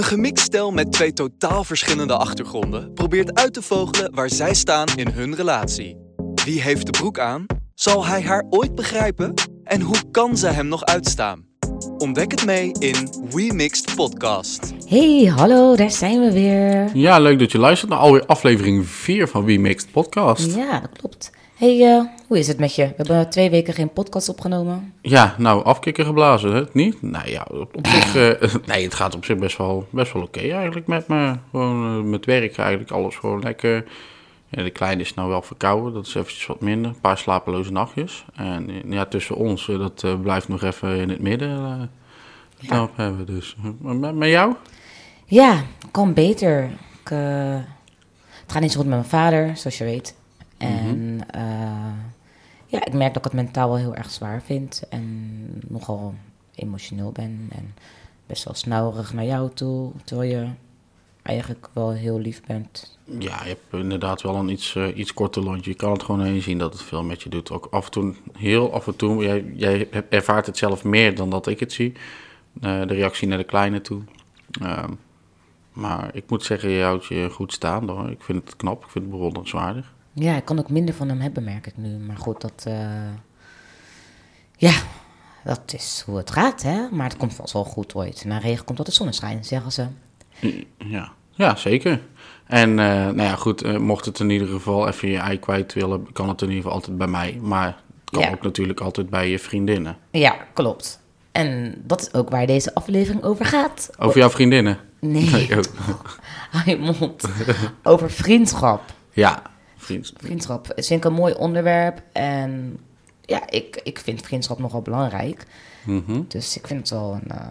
Een gemixt stel met twee totaal verschillende achtergronden probeert uit te vogelen waar zij staan in hun relatie. Wie heeft de broek aan? Zal hij haar ooit begrijpen? En hoe kan ze hem nog uitstaan? Ontdek het mee in We Mixed Podcast. Hey, hallo, daar zijn we weer. Ja, leuk dat je luistert naar alweer aflevering 4 van We Mixed Podcast. Ja, dat klopt. Hey, eh, hoe is het met je? We hebben twee weken geen podcast opgenomen. Ja, nou, afkikken geblazen, hè? Niet? Nou ja, op, op zich... eh, nee, het gaat op zich best wel, best wel oké eigenlijk met me. Gewoon eh, met werk eigenlijk, alles gewoon lekker. Ja, de kleine is nou wel verkouden, dat is eventjes wat minder. Een paar slapeloze nachtjes. En ja, tussen ons, dat blijft nog even in het midden. Ja. hebben we dus. Maar met, met jou? Ja, kan beter. Ik, het gaat niet zo goed met mijn vader, zoals je weet. En eh, ja, ik merk dat ik het mentaal wel heel erg zwaar vind. En nogal emotioneel ben. En best wel snauwerig naar jou toe. Terwijl je eigenlijk wel heel lief bent. Ja, je hebt inderdaad wel een iets, eh, iets korter lontje. Je kan het gewoon heen zien dat het veel met je doet. Ook af en toe, heel af en toe. Jij, jij ervaart het zelf meer dan dat ik het zie. Eh, de reactie naar de kleine toe. Ehm, maar ik moet zeggen, je houdt je goed staan hoor. Ik vind het knap, ik vind het bewonderenswaardig. Ja, ik kan ook minder van hem hebben, merk ik nu. Maar goed, dat. eh, ja, dat is hoe het gaat, hè? Maar het komt vast wel goed ooit. Na regen komt altijd zonneschijn, zeggen ze. Ja, ja zeker. En eh, nou ja, goed, eh, mocht het in ieder geval even je ei kwijt willen, kan het in ieder geval altijd bij mij. Maar het kan Ja. ook natuurlijk altijd bij je vriendinnen. Ja, klopt. En dat is ook waar deze aflevering over gaat. Over jouw vriendinnen? Nee, hou je mond. Over vriendschap. Ja, vriend. Vriendschap is vind ik een mooi onderwerp. En ja, ik, ik vind vriendschap nogal belangrijk. Mhm. Dus ik vind het wel een eh,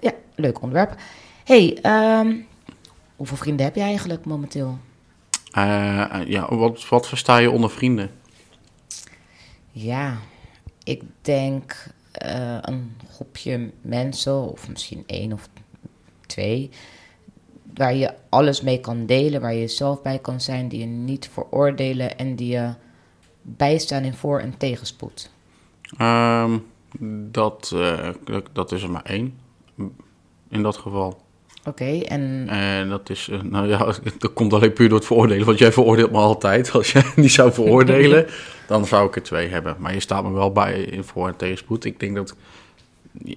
ja, leuk onderwerp. hey, ehm, hoeveel vrienden heb je eigenlijk momenteel? Eh, ja, wat, wat versta je onder vrienden? Ja, ik denk eh, een groepje mensen, of misschien één of twee, waar je alles mee kan delen, waar je zelf bij kan zijn, die je niet veroordelen en die je bijstaan in voor- en tegenspoed. Ehm, dat, eh, dat- dat is er maar één. In dat geval. Oké, en En dat is, eh, nou ja, dat komt alleen puur door het veroordelen. Want jij veroordeelt me altijd. Als jij niet zou veroordelen, dan zou ik er twee hebben. Maar je staat me wel bij in voor- en tegenspoed. Ik denk dat,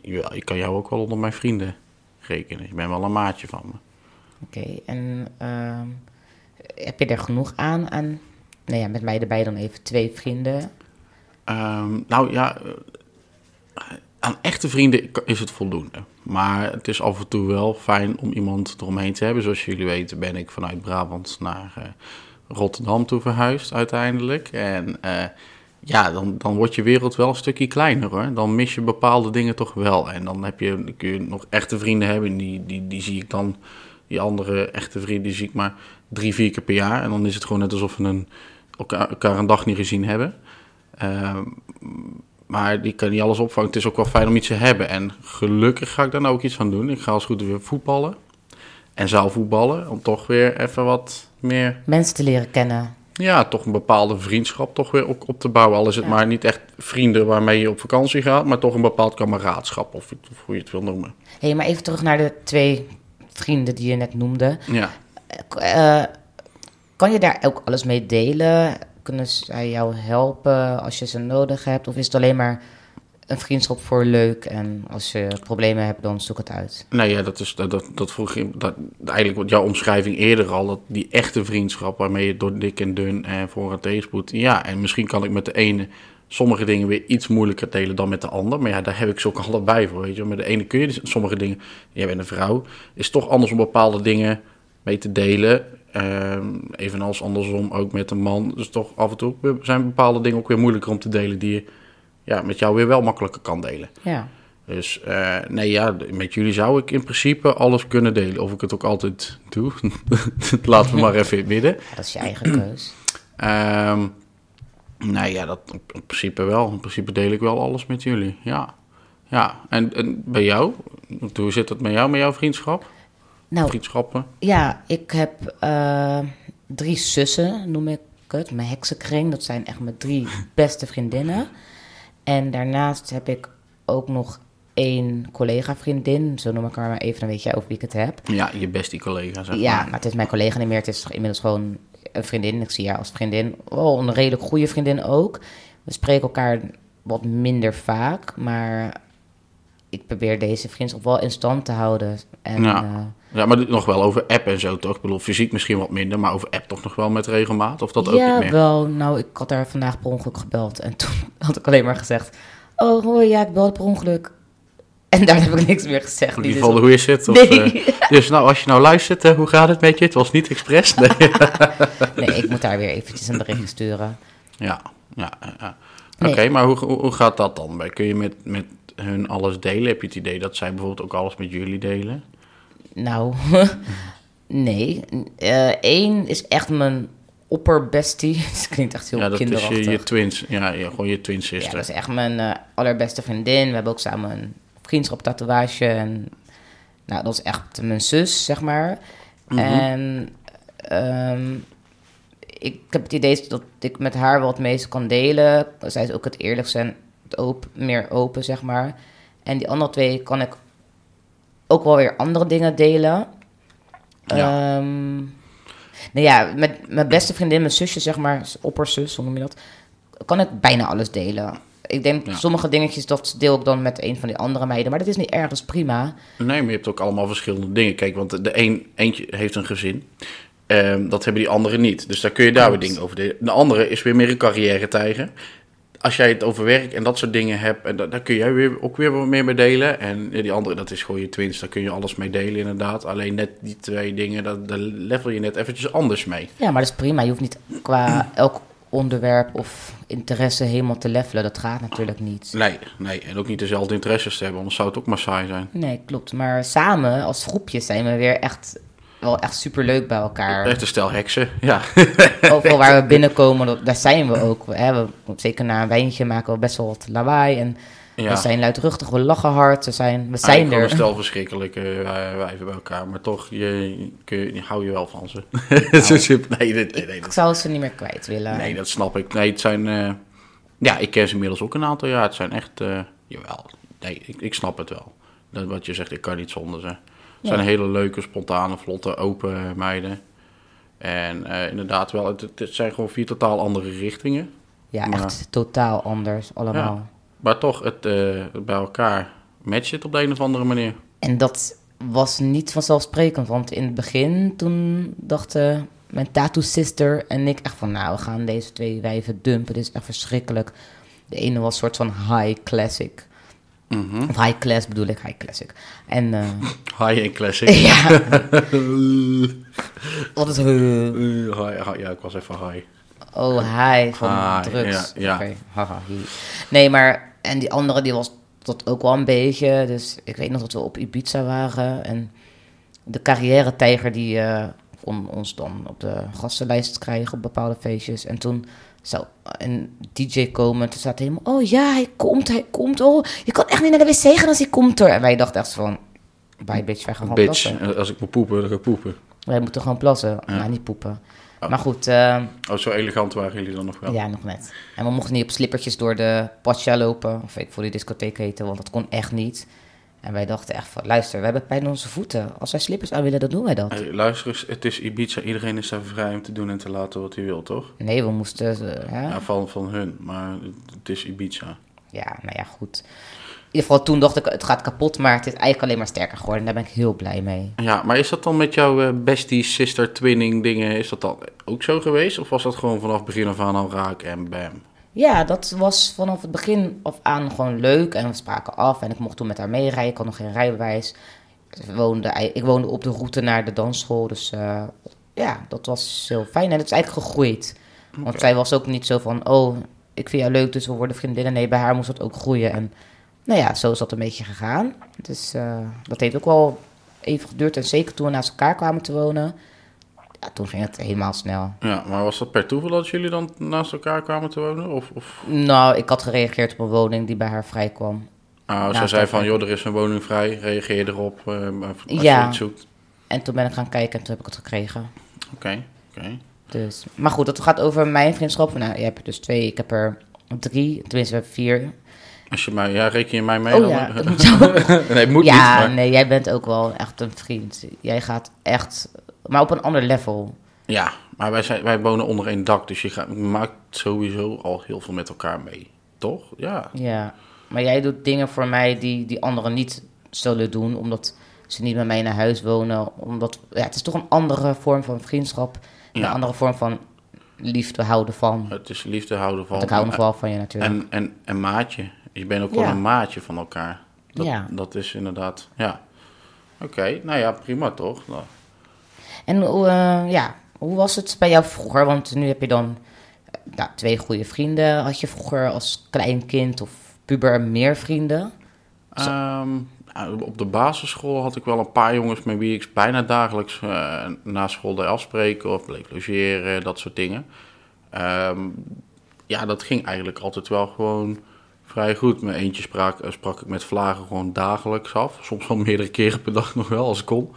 ja, ik kan jou ook wel onder mijn vrienden rekenen. Je bent wel een maatje van me. Oké, en ehm, heb je er genoeg aan? aan nou ja, met mij erbij dan even twee vrienden. Ehm, nou ja, eh, aan echte vrienden is het voldoende. Maar het is af en toe wel fijn om iemand eromheen te hebben. Zoals jullie weten ben ik vanuit Brabant naar eh, Rotterdam toe verhuisd uiteindelijk. En eh, ja, dan, dan wordt je wereld wel een stukje kleiner hoor. Dan mis je bepaalde dingen toch wel. En dan heb je, kun je nog echte vrienden hebben. Die, die, die zie ik dan, die andere echte vrienden, zie ik maar drie, vier keer per jaar. En dan is het gewoon net alsof we een, elkaar, elkaar een dag niet gezien hebben. Ehm, maar die kan niet alles opvangen. Het is ook wel fijn om iets te hebben. En gelukkig ga ik daar nou ook iets van doen. Ik ga als goed weer voetballen. En zaalvoetballen. Om toch weer even wat meer... Mensen te leren kennen. Ja, toch een bepaalde vriendschap toch weer op, op te bouwen. Al is het Ja. maar niet echt vrienden waarmee je op vakantie gaat. Maar toch een bepaald kameraadschap. Of, of hoe je het wil noemen. Hé, hey, maar even terug naar de twee vrienden die je net noemde. Ja. Eh, kan je daar ook alles mee delen? Kunnen zij jou helpen als je ze nodig hebt? Of is het alleen maar een vriendschap voor leuk en als je problemen hebt, dan zoek het uit? Nee, ja, dat, is, dat, dat, dat vroeg je, dat, eigenlijk wat jouw omschrijving eerder al, dat die echte vriendschap waarmee je door dik en dun en voor en tegenspoed. Ja, en misschien kan ik met de ene sommige dingen weer iets moeilijker delen dan met de ander. Maar ja, daar heb ik ze ook allebei voor, weet je. Met de ene kun je dus sommige dingen, jij bent een vrouw, is toch anders om bepaalde dingen mee te delen. Ehm, evenals andersom ook met een man. Dus toch af en toe zijn bepaalde dingen ook weer moeilijker om te delen die je ja, met jou weer wel makkelijker kan delen. Ja. Dus eh, nee, ja, met jullie zou ik in principe alles kunnen delen. Of ik het ook altijd doe, laten we maar even in het midden. Dat is je eigen keus. Ehm nee, ja, dat in principe wel. In principe deel ik wel alles met jullie, ja. Ja, en, en bij jou? Hoe zit het met jou, met jouw vriendschap? Nou, Vriendschappen? ja, ik heb eh, drie zussen, noem ik het. Mijn heksenkring, dat zijn echt mijn drie beste vriendinnen. En daarnaast heb ik ook nog één collega-vriendin, zo noem ik haar maar even, dan weet jij over wie ik het heb. Ja, je bestie collega, zeg Ja, maar. maar het is mijn collega niet meer. Het is inmiddels gewoon een vriendin. Ik zie haar als vriendin. Wel een redelijk goede vriendin ook. We spreken elkaar wat minder vaak, maar ik probeer deze vriendschap wel in stand te houden. En, Ja. eh, Ja, maar nog wel over app en zo, toch? Ik bedoel, fysiek misschien wat minder, maar over app toch nog wel met regelmaat? Of dat ook ja, niet meer? wel. Nou, ik had haar vandaag per ongeluk gebeld. En toen had ik alleen maar gezegd... Oh, hoi, ja, ik belde per ongeluk. En daar heb ik niks meer gezegd. In Die ieder is geval hoe is het? Of, Nee. eh, dus nou, als je nou luistert, eh, hoe gaat het met je? Het was niet expres. Nee. Nee, ik moet daar weer eventjes een berichtje sturen. Ja, ja, ja, ja. Nee. Oké, maar hoe, hoe, gaat dat dan? Kun je met, met hun alles delen? Heb je het idee dat zij bijvoorbeeld ook alles met jullie delen? Nou, nee. Eén is echt mijn opperbestie. Het klinkt echt heel ja, dat is kinderachtig. je, je twins. Ja, ja, gewoon je twin ja, sister. dat is echt mijn eh, allerbeste vriendin. We hebben ook samen een vriendschap tatoeage. En, nou, dat is echt mijn zus, zeg maar. Mhm. En ehm, ik heb het idee dat ik met haar wel het meeste kan delen. Zij is ook het eerlijkste en het open, meer open, zeg maar. En die andere twee kan ik ook wel weer andere dingen delen. Ja. Ehm, nou ja, met mijn beste vriendin, mijn zusje, zeg maar, opperzus, hoe noem je dat? Kan ik bijna alles delen. Ik denk Ja. sommige dingetjes, dat deel ik dan met een van die andere meiden. Maar dat is niet erg, dat is prima. Nee, maar je hebt ook allemaal verschillende dingen. Kijk, want de een, eentje heeft een gezin. Ehm, dat hebben die anderen niet. Dus daar kun je daar weer dingen over delen. De andere is weer meer een carrière-tijger. Als jij het over werk en dat soort dingen hebt, en da- daar kun jij weer, ook weer wat meer mee delen. En die andere, dat is gewoon je twins, daar kun je alles mee delen inderdaad. Alleen net die twee dingen, daar, daar level je net eventjes anders mee. Ja, maar dat is prima. Je hoeft niet qua elk onderwerp of interesse helemaal te levelen. Dat gaat natuurlijk niet. Nee, nee, en ook niet dezelfde interesses te hebben, anders zou het ook maar saai zijn. Nee, klopt. Maar samen als groepje zijn we weer echt wel echt super leuk bij elkaar. Echt een stel heksen, ja. Overal waar we binnenkomen, daar zijn we ook. Hè, we, zeker na een wijntje maken we best wel wat lawaai. En ja. we zijn luidruchtig, we lachen hard. We zijn, we zijn Eigenlijk er. een stel verschrikkelijke eh, wijven bij elkaar. Maar toch, je, kun je, hou je wel van ze. Nou. Zo simpel. nee, nee, nee, nee, Ik dat, zou ze niet meer kwijt willen. nee, dat snap ik. Nee, het zijn... eh, ja, ik ken ze inmiddels ook een aantal jaar. Het zijn echt... eh, jawel. Nee, ik, ik snap het wel. Dat wat je zegt, ik kan niet zonder ze. Het zijn Ja. hele leuke, spontane, vlotte, open meiden. En inderdaad wel, het, het zijn gewoon vier totaal andere richtingen. ja, maar- echt totaal anders allemaal. Maar toch, het eh, bij elkaar matcht het op de een of andere manier. En dat was niet vanzelfsprekend, want in het begin toen dachten mijn tattoo sister en ik echt van, nou, we gaan deze twee wijven dumpen. Dit is echt verschrikkelijk. De ene was een soort van high classic. Mhm. Of high class bedoel ik, high classic. En eh, High-end classic. ja, wat is uh, Eh, high, high- ja, ik was even high. Oh, high van drugs. ja, haha. Nee, maar... En die andere, die was dat ook wel een beetje. Dus ik weet nog dat we op Ibiza waren. En de carrière-tijger die kon ons dan op de gastenlijst krijgen op bepaalde feestjes. En toen zou een DJ komen. Toen hij helemaal... Oh ja, hij komt, hij komt. Oh, je kan echt niet naar de wc gaan als hij komt er. En wij dachten echt van... Bye bitch, wij gaan gewoon Bitch, plassen. Als ik moet poepen, dan ga ik poepen. Wij moeten gewoon plassen. Nou, niet poepen. Maar goed... eh, Oh, zo elegant waren jullie dan nog wel. ja, nog net. En we mochten niet op slippertjes door de Pacha lopen. Of ik voor die discotheek heten, want dat kon echt niet. En wij dachten echt van, luister, we hebben pijn in onze voeten. Als wij slippers aan willen, dan doen wij dat. Hey, luister eens, het is Ibiza. Iedereen is daar vrij om te doen en te laten wat hij wil, toch? Nee, we moesten... hè? Ja, van, van hun, maar het is Ibiza. Ja, nou ja, goed. In ieder geval, toen dacht ik, het gaat kapot, maar het is eigenlijk alleen maar sterker geworden. En daar ben ik heel blij mee. Ja, maar is dat dan met jouw eh, bestie, sister, twinning dingen, is dat dan ook zo geweest? Of was dat gewoon vanaf begin af aan al raak en bam? Ja, dat was vanaf het begin af aan gewoon leuk. En we spraken af en ik mocht toen met haar meerijden. Ik had nog geen rijbewijs. Ik woonde, ik woonde op de route naar de dansschool. Dus eh, ja, dat was heel fijn. En het is eigenlijk gegroeid. Want zij was ook niet zo van, oh, ik vind jou leuk, dus we worden vriendinnen. Nee, bij haar moest dat ook groeien. En nou ja, zo is dat een beetje gegaan. Dus eh, dat heeft ook wel even geduurd. En zeker toen we naast elkaar kwamen te wonen, ja, toen ging het helemaal snel. Ja, maar was dat per toeval dat jullie dan naast elkaar kwamen te wonen? Of, of... Nou, ik had gereageerd op een woning die bij haar vrij kwam. Ah, zij Naast zei van, joh, er is een woning vrij, reageer erop eh, als Ja. je iets zoekt. En toen ben ik gaan kijken en toen heb ik het gekregen. Oké, oké. Dus, maar goed, het gaat over mijn vriendschap. Nou, je hebt er dus twee, ik heb er drie, tenminste we hebben vier. Als je mij, ja, reken je mij mee? Oh dan? ja, nee, moet ja, niet. Maar, nee, jij bent ook wel echt een vriend. Jij gaat echt, maar op een ander level. ja, maar wij, zijn, wij wonen onder één dak, dus je gaat, maakt sowieso al heel veel met elkaar mee. Toch? Ja. Ja, maar jij doet dingen voor mij die, die anderen niet zullen doen, omdat ze niet bij mij naar huis wonen. Omdat, ja, het is toch een andere vorm van vriendschap, Ja. een andere vorm van liefde houden van. Het is liefde houden van. Want ik hou nog wel van je natuurlijk. En, en, en maatje. Je bent ook gewoon Ja. een maatje van elkaar. Dat, Ja. dat is inderdaad, ja. Oké, nou ja, prima toch? Nou, En hoe, eh, ja, hoe was het bij jou vroeger? Want nu heb je dan eh, nou, twee goede vrienden. Had je vroeger als klein kind of puber meer vrienden? Ehm, nou, op de basisschool had ik wel een paar jongens met wie ik bijna dagelijks eh, na school deed afspreken of bleef logeren, dat soort dingen. Ehm, ja, dat ging eigenlijk altijd wel gewoon vrij goed. Met eentje sprak, eh, sprak ik met vlagen gewoon dagelijks af. Soms wel meerdere keren per dag nog wel, als ik kon.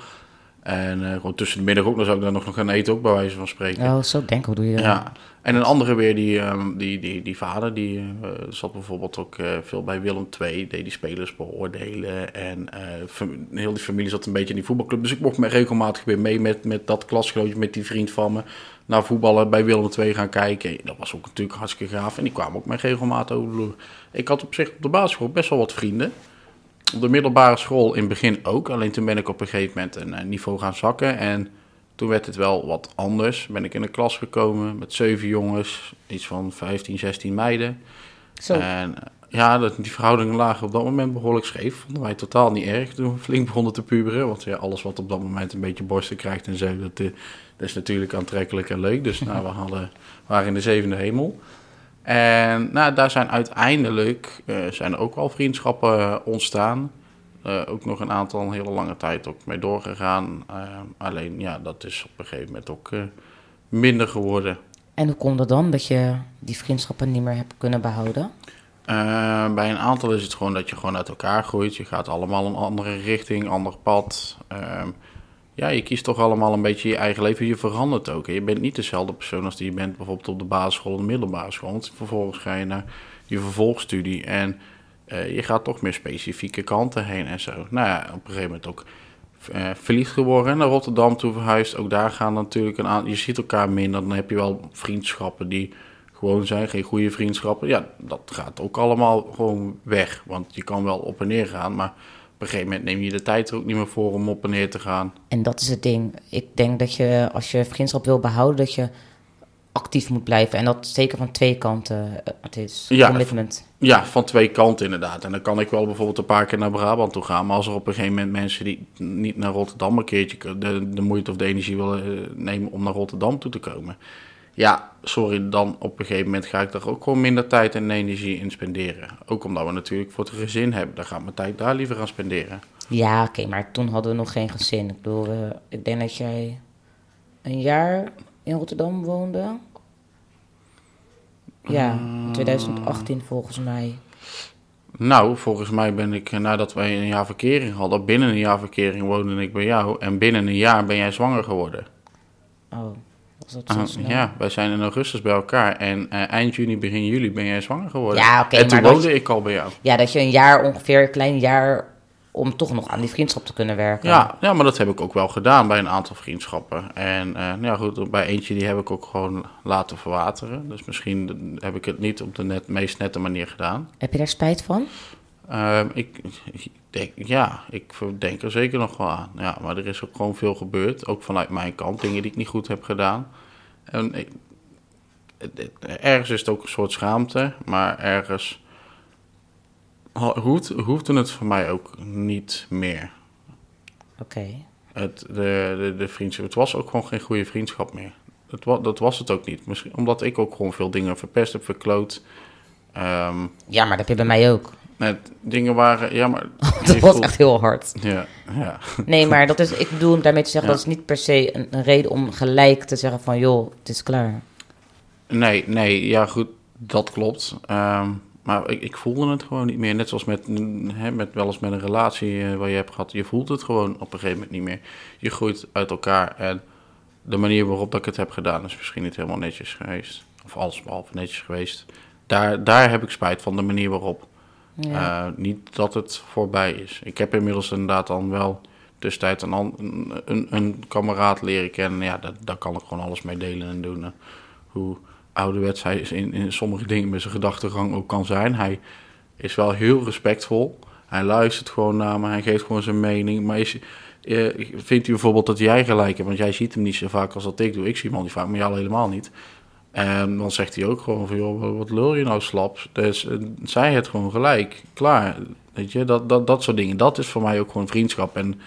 En eh, gewoon tussen de middag ook, dan zou ik daar nog nog gaan eten, ook bij wijze van spreken. Oh, zo denk hoe doe je dat? Ja, en een andere weer, die, ehm, die, die, die vader, die eh, zat bijvoorbeeld ook veel bij Willem II, deed die spelers beoordelen. En heel die familie zat een beetje in die voetbalclub. Dus ik mocht me regelmatig weer mee met, met dat klasgenootje, met die vriend van me, naar voetballen bij Willem II gaan kijken. Dat was ook natuurlijk hartstikke gaaf. En die kwamen ook met regelmatig over. Ik had op zich op de basisschool best wel wat vrienden. Op de middelbare school in het begin ook. Alleen toen ben ik op een gegeven moment een eh, niveau gaan zakken. En toen werd het wel wat anders. Ben ik in een klas gekomen met zeven jongens, iets van 15, 16 meiden. Zo. En eh, ja, dat, die verhoudingen lagen op dat moment behoorlijk scheef. Vonden wij totaal niet erg toen we flink begonnen te puberen. Want ja, alles wat op dat moment een beetje borsten krijgt en zo, dat, eh, dat is natuurlijk aantrekkelijk en leuk. Dus nou, we hadden, waren in de zevende hemel. En nou, daar zijn uiteindelijk eh, zijn er ook wel vriendschappen eh, ontstaan. Eh, ook nog een aantal een hele lange tijd ook mee doorgegaan. Alleen ja, dat is op een gegeven moment ook minder geworden. En hoe komt het dan dat je die vriendschappen niet meer hebt kunnen behouden? Eh, bij een aantal is het gewoon dat je gewoon uit elkaar groeit. Je gaat allemaal een andere richting, ander pad. Ja, je kiest toch allemaal een beetje je eigen leven. Je verandert ook. Je bent niet dezelfde persoon als die je bent bijvoorbeeld op de basisschool of de middelbare school. Want vervolgens ga je naar je vervolgstudie en eh, je gaat toch meer specifieke kanten heen en zo. Nou ja, op een gegeven moment ook eh, verliefd geworden, naar Rotterdam toe verhuisd. Ook daar gaan natuurlijk een aantal... Je ziet elkaar minder, dan heb je wel vriendschappen die gewoon zijn, geen goede vriendschappen. Ja, dat gaat ook allemaal gewoon weg. Want je kan wel op en neer gaan, maar op een gegeven moment neem je de tijd er ook niet meer voor om op en neer te gaan. En dat is het ding. Ik denk dat je, als je vriendschap wil behouden, dat je actief moet blijven. En dat zeker van twee kanten. eh, Het is Ja, commitment. Ja, van twee kanten inderdaad. En dan kan ik wel bijvoorbeeld een paar keer naar Brabant toe gaan. Maar als er op een gegeven moment mensen die niet naar Rotterdam een keertje de, de moeite of de energie willen eh, nemen om naar Rotterdam toe te komen. Ja, sorry, dan op een gegeven moment ga ik daar ook gewoon minder tijd en energie in spenderen. Ook omdat we natuurlijk voor het gezin hebben. Dan gaat mijn tijd daar liever aan spenderen. Ja, oké, maar toen hadden we nog geen gezin. Ik bedoel, eh, ik denk dat jij een jaar in Rotterdam woonde. Ja, in 2018 volgens mij. Nou, volgens mij ben ik, eh, nadat wij een jaar verkering hadden, binnen een jaar verkering woonde ik bij jou. En binnen een jaar ben jij zwanger geworden. Oh, was dat zo Ah, snel? ja, wij zijn in augustus bij elkaar. En eh, eind juni, begin juli ben jij zwanger geworden. Ja, oké, en toen maar dat woonde ik al bij jou. Ja, dat je een jaar ongeveer, een klein jaar, om toch nog aan die vriendschap te kunnen werken. Ja, ja, maar dat heb ik ook wel gedaan bij een aantal vriendschappen. En eh, nou ja, goed, bij eentje die heb ik ook gewoon laten verwateren. Dus misschien heb ik het niet op de net, meest nette manier gedaan. Heb je daar spijt van? Ehm, ik, ik denk, ja, ik denk er zeker nog wel aan. Ja, maar er is ook gewoon veel gebeurd, ook vanuit mijn kant, dingen die ik niet goed heb gedaan. En ik, ergens is het ook een soort schaamte, maar ergens ho- hoeft, hoefde het voor mij ook niet meer. Oké. Het, de, de, de vriendschap, het was ook gewoon geen goede vriendschap meer. Het, wa- dat was het ook niet. Misschien omdat ik ook gewoon veel dingen verpest heb, verkloot. Ehm, Ja, maar dat heb je bij mij ook. Dingen waren, ja, maar... Dat was echt heel hard. Ja, ja. Nee, maar dat is, ik bedoel daarmee te zeggen, Ja. dat is niet per se een, een reden om gelijk te zeggen van, joh, het is klaar. Nee, nee, ja goed, dat klopt. Ehm, maar ik, ik voelde het gewoon niet meer. Net zoals met, hè, met wel eens met een relatie eh, waar je hebt gehad. Je voelt het gewoon op een gegeven moment niet meer. Je groeit uit elkaar en de manier waarop dat ik het heb gedaan is misschien niet helemaal netjes geweest. Of alles behalve netjes geweest. Daar, daar heb ik spijt van, de manier waarop. Eh, niet dat het voorbij is. Ik heb inmiddels inderdaad dan wel tussentijd een, een, een, kameraad leren kennen. Ja, daar, kan ik gewoon alles mee delen en doen. eh. Hoe ouderwets hij in, in sommige dingen met zijn gedachtegang ook kan zijn. Hij is wel heel respectvol. Hij luistert gewoon naar me. Hij geeft gewoon zijn mening. Maar is, eh, vindt u bijvoorbeeld dat jij gelijk hebt? Want jij ziet hem niet zo vaak als dat ik doe. Ik zie hem al niet vaak, maar jou helemaal niet. En dan zegt hij ook gewoon van, joh, wat- lul je nou slap? Dus eh, zij het gewoon gelijk. Klaar. Weet je, dat, dat, dat soort dingen. Dat is voor mij ook gewoon vriendschap. En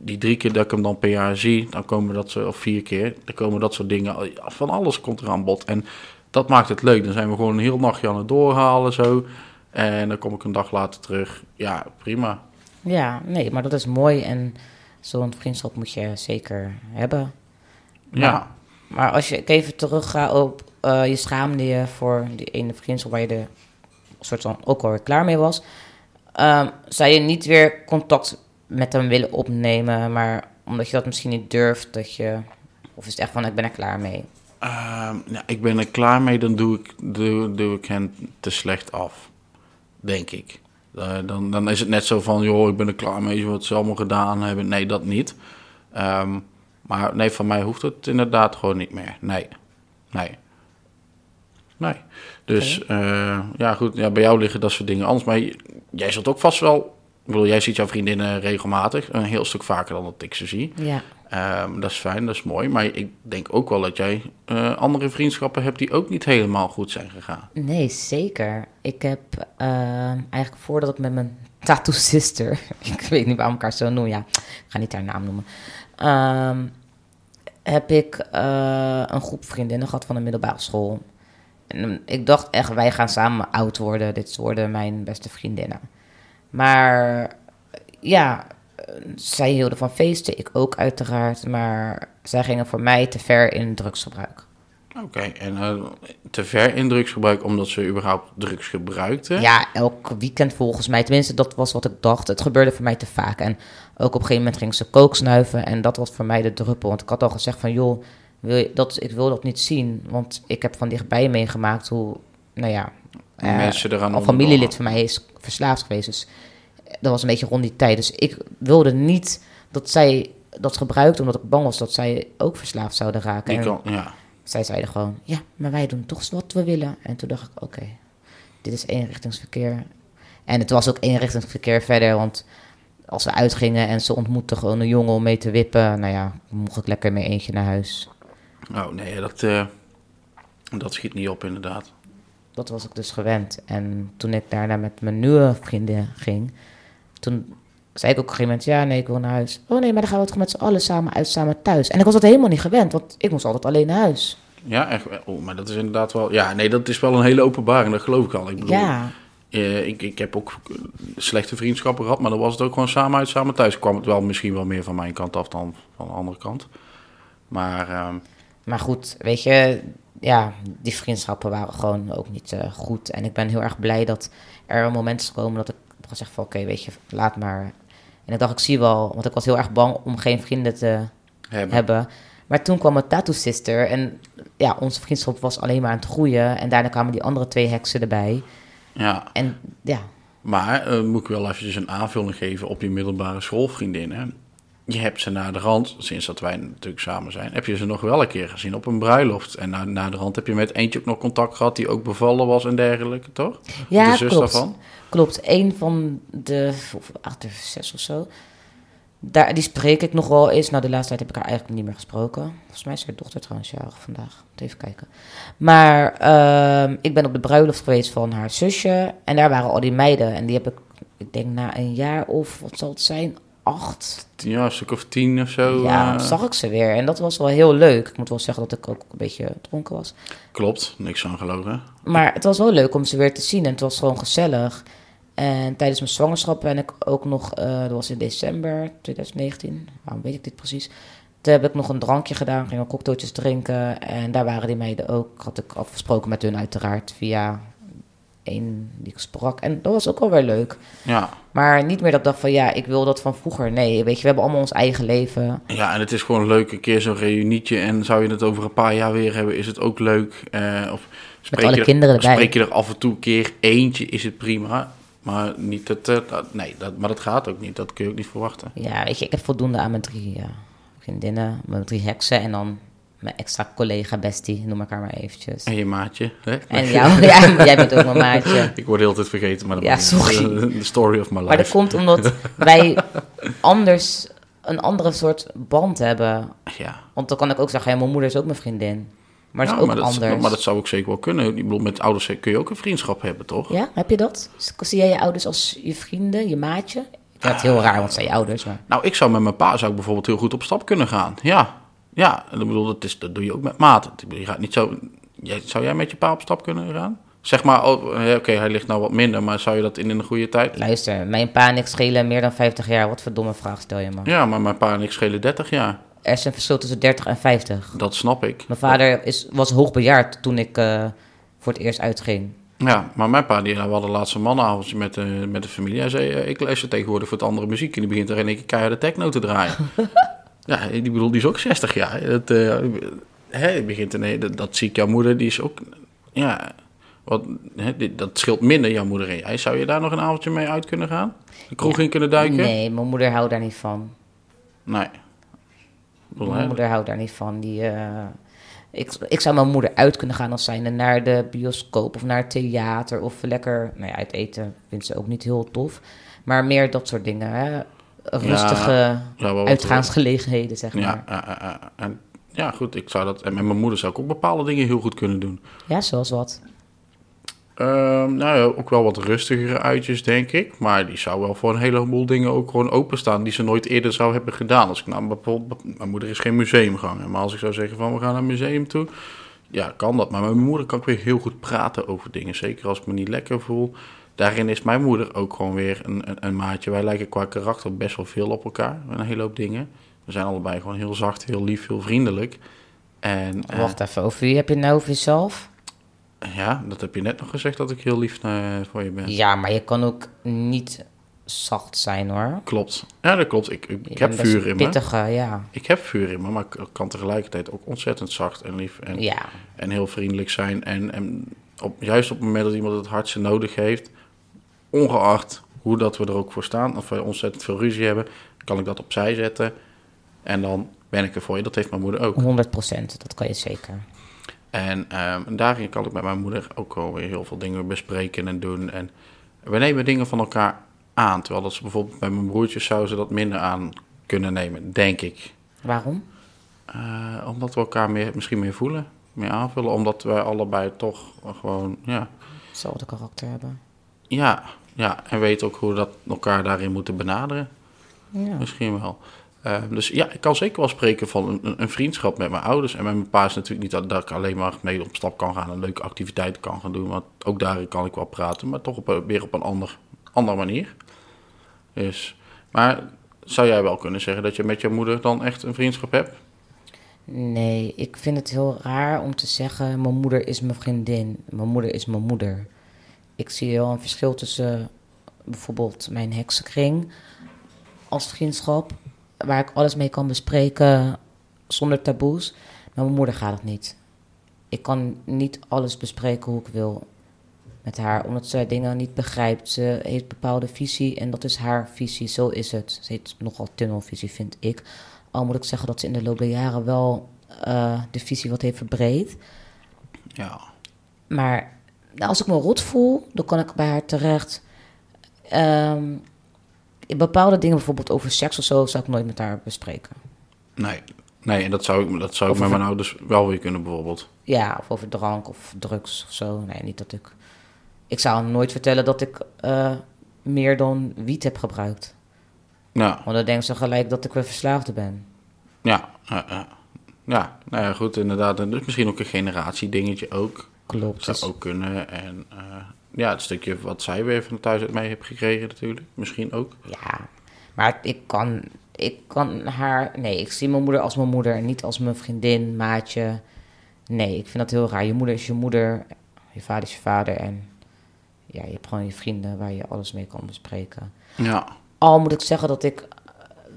die drie keer dat ik hem dan per jaar zie, dan komen dat zo, of vier keer, dan komen dat soort dingen. Van alles komt er aan bod. En dat maakt het leuk. Dan zijn we gewoon een heel nachtje aan het doorhalen zo. En dan kom ik een dag later terug. Ja, prima. Ja, nee, maar dat is mooi en zo'n vriendschap moet je zeker hebben. Ja. Maar als je even terugga op eh, je schaamde je voor die ene vriendschap waar je de soort van ook alweer klaar mee was. Ehm, zou je niet weer contact met hem willen opnemen, maar omdat je dat misschien niet durft, dat je, of is het echt van ik ben er klaar mee? Ehm, ja, ik ben er klaar mee, dan doe ik, doe ik hen te slecht af. Denk ik. Eh, dan, dan is het net zo van, joh, ik ben er klaar mee, wat ze allemaal gedaan hebben. Nee, dat niet. Ehm, maar nee, van mij hoeft het inderdaad gewoon niet meer. Nee. Nee. Nee. Dus eh, ja, goed, ja, bij jou liggen dat soort dingen anders. Maar jij zult ook vast wel... Ik bedoel, jij ziet jouw vriendinnen regelmatig. Een heel stuk vaker dan dat ik ze zie. Ja. Ehm, dat is fijn, dat is mooi. Maar ik denk ook wel dat jij eh, andere vriendschappen hebt die ook niet helemaal goed zijn gegaan. Nee, zeker. Ik heb ehm, eigenlijk voordat ik met mijn tattoo sister, ik weet niet waarom ik haar zo noem, ja, ik ga niet haar naam noemen, ehm, heb ik eh, een groep vriendinnen gehad van de middelbare school. En ik dacht echt, wij gaan samen oud worden. Dit worden mijn beste vriendinnen. Maar ja, zij hielden van feesten, ik ook uiteraard. Maar zij gingen voor mij te ver in drugsgebruik. Oké, en eh, te ver in drugsgebruik omdat ze überhaupt drugs gebruikten? Ja, elk weekend volgens mij. Tenminste, dat was wat ik dacht. Het gebeurde voor mij te vaak. En ook op een gegeven moment ging ze kook snuiven. En dat was voor mij de druppel. Want ik had al gezegd van, joh, wil je dat, ik wil dat niet zien. Want ik heb van dichtbij meegemaakt hoe, nou ja... eh, Mensen eraan Een familielid van mij is verslaafd geweest. Dus dat was een beetje rond die tijd. Dus ik wilde niet dat zij dat gebruikte, omdat ik bang was dat zij ook verslaafd zouden raken. Kan, ja. zij zeiden gewoon, ja, maar wij doen toch wat we willen. En toen dacht ik, oké, dit is eenrichtingsverkeer. En het was ook eenrichtingsverkeer verder, want als we uitgingen en ze ontmoetten gewoon een jongen om mee te wippen, nou ja, mocht ik lekker mee eentje naar huis. Oh nee, dat, eh, dat schiet niet op inderdaad. Dat was ik dus gewend. En toen ik daarna met mijn nieuwe vriendin ging, toen zei ik ook op een gegeven moment, ja, nee, ik wil naar huis. Oh nee, maar dan gaan we toch met z'n allen samen uit, samen thuis. En ik was dat helemaal niet gewend, want ik moest altijd alleen naar huis. Ja, echt. Oh, maar dat is inderdaad wel... Ja, nee, dat is wel een hele openbaring, dat geloof ik al. Ik bedoel, Ja, eh, ik, ik heb ook eh, slechte vriendschappen gehad, maar dan was het ook gewoon samen uit, samen thuis. Kwam het wel misschien wel meer van mijn kant af dan van de andere kant. Maar ehm, Maar goed, weet je, ja, die vriendschappen waren gewoon ook niet eh, goed. En ik ben heel erg blij dat er een moment is gekomen dat ik heb gezegd van oké, weet je, laat maar. En ik dacht, ik zie wel, want ik was heel erg bang om geen vrienden te hebben. hebben. Maar toen kwam mijn tattoo sister en ja, onze vriendschap was alleen maar aan het groeien. En daarna kwamen die andere twee heksen erbij. Ja, En ja, Maar eh, moet ik wel eventjes een aanvulling geven op je middelbare schoolvriendinnen. Je hebt ze na de rand, sinds dat wij natuurlijk samen zijn, heb je ze nog wel een keer gezien op een bruiloft. En na, na de rand heb je met eentje ook nog contact gehad die ook bevallen was en dergelijke, toch? ja de zus klopt. daarvan. Klopt, een van de of acht of zes of zo. Daar, die spreek ik nog wel eens. Nou, de laatste tijd heb ik haar eigenlijk niet meer gesproken. Volgens mij is haar dochter trouwens jarig vandaag. Even kijken. Maar ehm, ik ben op de bruiloft geweest van haar zusje. En daar waren al die meiden. En die heb ik, ik denk na een jaar of, wat zal het zijn, acht. Ja, een stuk of tien of zo. ja, eh, zag ik ze weer. En dat was wel heel leuk. Ik moet wel zeggen dat ik ook een beetje dronken was. Klopt, niks aan gelogen. Maar het was wel leuk om ze weer te zien en het was gewoon gezellig. En tijdens mijn zwangerschap ben ik ook nog, eh, dat was in december 2019, waarom weet ik dit precies? Toen heb ik nog een drankje gedaan, gingen cocktailtjes drinken. En daar waren die meiden ook, had ik afgesproken met hun uiteraard via één die ik sprak. En dat was ook wel weer leuk. Ja. Maar niet meer dat ik dacht van ja, ik wil dat van vroeger. Nee, weet je, we hebben allemaal ons eigen leven. ja, en het is gewoon leuk, een keer zo'n reunietje. En zou je het over een paar jaar weer hebben, is het ook leuk. Eh, of spreek alle je er- kinderen erbij. Spreek je er af en toe een keer eentje, is het prima. Maar niet het, eh, dat- nee, dat, maar dat gaat ook niet. Dat kun je ook niet verwachten. Ja, weet je, ik heb voldoende aan mijn drie ja, vriendinnen, mijn drie heksen en dan mijn extra collega bestie, noem ik haar maar eventjes. En je maatje. Hè? En jou, ja, jij bent ook mijn maatje. Ik word de hele tijd vergeten, maar dat Ja, sorry. The story of my life. Maar dat komt omdat wij anders een andere soort band hebben. Ja, Want dan kan ik ook zeggen, ja, mijn moeder is ook mijn vriendin. Maar het Ja, is ook dat, anders. maar dat zou ook zeker wel kunnen. Ik bedoel, met ouders kun je ook een vriendschap hebben, toch? Ja, heb je dat? Zie jij je ouders als je vrienden, je maatje? Ik vind het heel raar, want zijn je ouders, maar... Nou, ik zou met mijn pa zou ik bijvoorbeeld heel goed op stap kunnen gaan. Ja, ja. En ik bedoel, dat, is, dat doe je ook met maat. Ik Je gaat niet zo... Jij, zou jij met je pa op stap kunnen gaan? Zeg maar, oh, eh, oké, hij ligt nou wat minder, maar zou je dat in een goede tijd? Luister, mijn pa en ik schelen meer dan 50 jaar. Wat voor domme vraag stel je me? Ja, maar mijn pa en ik schelen 30 jaar. Er is een verschil tussen 30 en 50. Dat snap ik. Mijn vader is, was hoogbejaard toen ik eh, voor het eerst uitging. Ja, maar mijn pa, die, we hadden laatst een mannenavondje met, de met de familie. Hij zei, eh, ik luister tegenwoordig voor het andere muziek. En die begint er in één keer de techno te draaien. ja, die bedoel, die is ook 60 jaar. Dat, eh, hè, begint nee, dat, dat zie ik jouw moeder, die is ook... Ja, wat, hè, dit- dat scheelt minder, jouw moeder en jij. Zou je daar nog een avondje mee uit kunnen gaan? De kroeg Ja. in kunnen duiken? Nee, mijn moeder houdt daar niet van. Nee. Bedoel, Mijn hè, moeder houdt daar niet van. Die, eh, ik, ik zou mijn moeder uit kunnen gaan als zijnde naar de bioscoop of naar het theater of lekker nou ja, uit eten. Vindt ze ook niet heel tof. Maar meer dat soort dingen. Hè? Rustige ja, uitgaansgelegenheden, zeg maar. Ja, Ja, ja, ja, ja. en ja, goed, ik zou dat... En met mijn moeder zou ik ook bepaalde dingen heel goed kunnen doen. zoals wat. Ehm, nou ja, ook wel wat rustigere uitjes, denk ik. Maar die zou wel voor een heleboel dingen ook gewoon openstaan... die ze nooit eerder zou hebben gedaan. Als ik nou bijvoorbeeld... Mijn moeder is geen museumganger. Maar als ik zou zeggen van we gaan naar een museum toe... Ja, kan dat. Maar met mijn moeder kan ik weer heel goed praten over dingen. Zeker als ik me niet lekker voel. Daarin is mijn moeder ook gewoon weer een, een, een maatje. Wij lijken qua karakter best wel veel op elkaar. Met een hele hoop dingen. We zijn allebei gewoon heel zacht, heel lief, heel vriendelijk. En eh, Wacht even, over wie heb je het nou over jezelf? ja, dat heb je net nog gezegd dat ik heel lief eh, voor je ben. Ja, maar je kan ook niet zacht zijn hoor. Klopt. Ja, dat klopt. Ik, ik, ik heb vuur in me. Pittige, ja. Ik heb vuur in me, maar ik kan tegelijkertijd ook ontzettend zacht en lief en, Ja, en heel vriendelijk zijn. En, en op, juist op het moment dat iemand het hardste nodig heeft, ongeacht hoe dat we er ook voor staan, of we ontzettend veel ruzie hebben, kan ik dat opzij zetten. En dan ben ik er voor je. Dat heeft mijn moeder ook. 100% dat kan je zeker. En ehm, daarin kan ik met mijn moeder ook wel weer heel veel dingen bespreken en doen. En we nemen dingen van elkaar aan. Terwijl dat ze bijvoorbeeld bij mijn broertjes zou ze dat minder aan kunnen nemen, denk ik. Waarom? Eh, omdat we elkaar meer, misschien meer voelen, meer aanvullen. Omdat wij allebei toch gewoon, ja, Hetzelfde karakter hebben. ja, ja. En weten ook hoe we dat elkaar daarin moeten benaderen. Ja. Misschien wel. Eh, dus ja, ik kan zeker wel spreken van een- een, vriendschap met mijn ouders. En met mijn pa is natuurlijk niet dat, dat ik alleen maar mee op stap kan gaan en leuke activiteiten kan gaan doen. Want ook daarin kan ik wel praten, maar toch op, weer op een ander, andere manier. Dus, maar zou jij wel kunnen zeggen dat je met je moeder dan echt een vriendschap hebt? Nee, ik vind het heel raar om te zeggen: mijn moeder is mijn vriendin, mijn moeder is mijn moeder. Ik zie wel een verschil tussen bijvoorbeeld mijn heksenkring als vriendschap, waar ik alles mee kan bespreken zonder taboes. Maar mijn moeder gaat het niet. Ik kan niet alles bespreken hoe ik wil met haar, omdat ze dingen niet begrijpt. Ze heeft bepaalde visie en dat is haar visie, zo is het. Ze heeft nogal tunnelvisie, vind ik. Al moet ik zeggen dat ze in de loop der jaren wel eh, de visie wat heeft verbreed. Ja. Maar als ik me rot voel, dan kan ik bij haar terecht. In bepaalde dingen, bijvoorbeeld over seks of zo, zou ik nooit met haar bespreken. Nee, nee en dat zou ik, dat zou ik met mijn ouders wel weer kunnen bijvoorbeeld. Ja, of over drank of drugs of zo. Nee, niet dat ik. Ik zou nooit vertellen dat ik eh, meer dan wiet heb gebruikt. Ja, Want dan denken ze gelijk dat ik weer verslaafde ben. ja, ja, ja. Ja, nou ja, goed, inderdaad. En dus misschien ook een generatiedingetje ook. Klopt. Zou Dus, ook kunnen. En eh, ja, het stukje wat zij weer van thuis uit mee heeft gekregen natuurlijk. Misschien ook. ja, maar ik kan, ik kan haar. Nee, ik zie mijn moeder als mijn moeder niet als mijn vriendin, maatje. Nee, ik vind dat heel raar. Je moeder is je moeder, je vader is je vader. En ja, je hebt gewoon je vrienden waar je alles mee kan bespreken. Ja, Al moet ik zeggen dat ik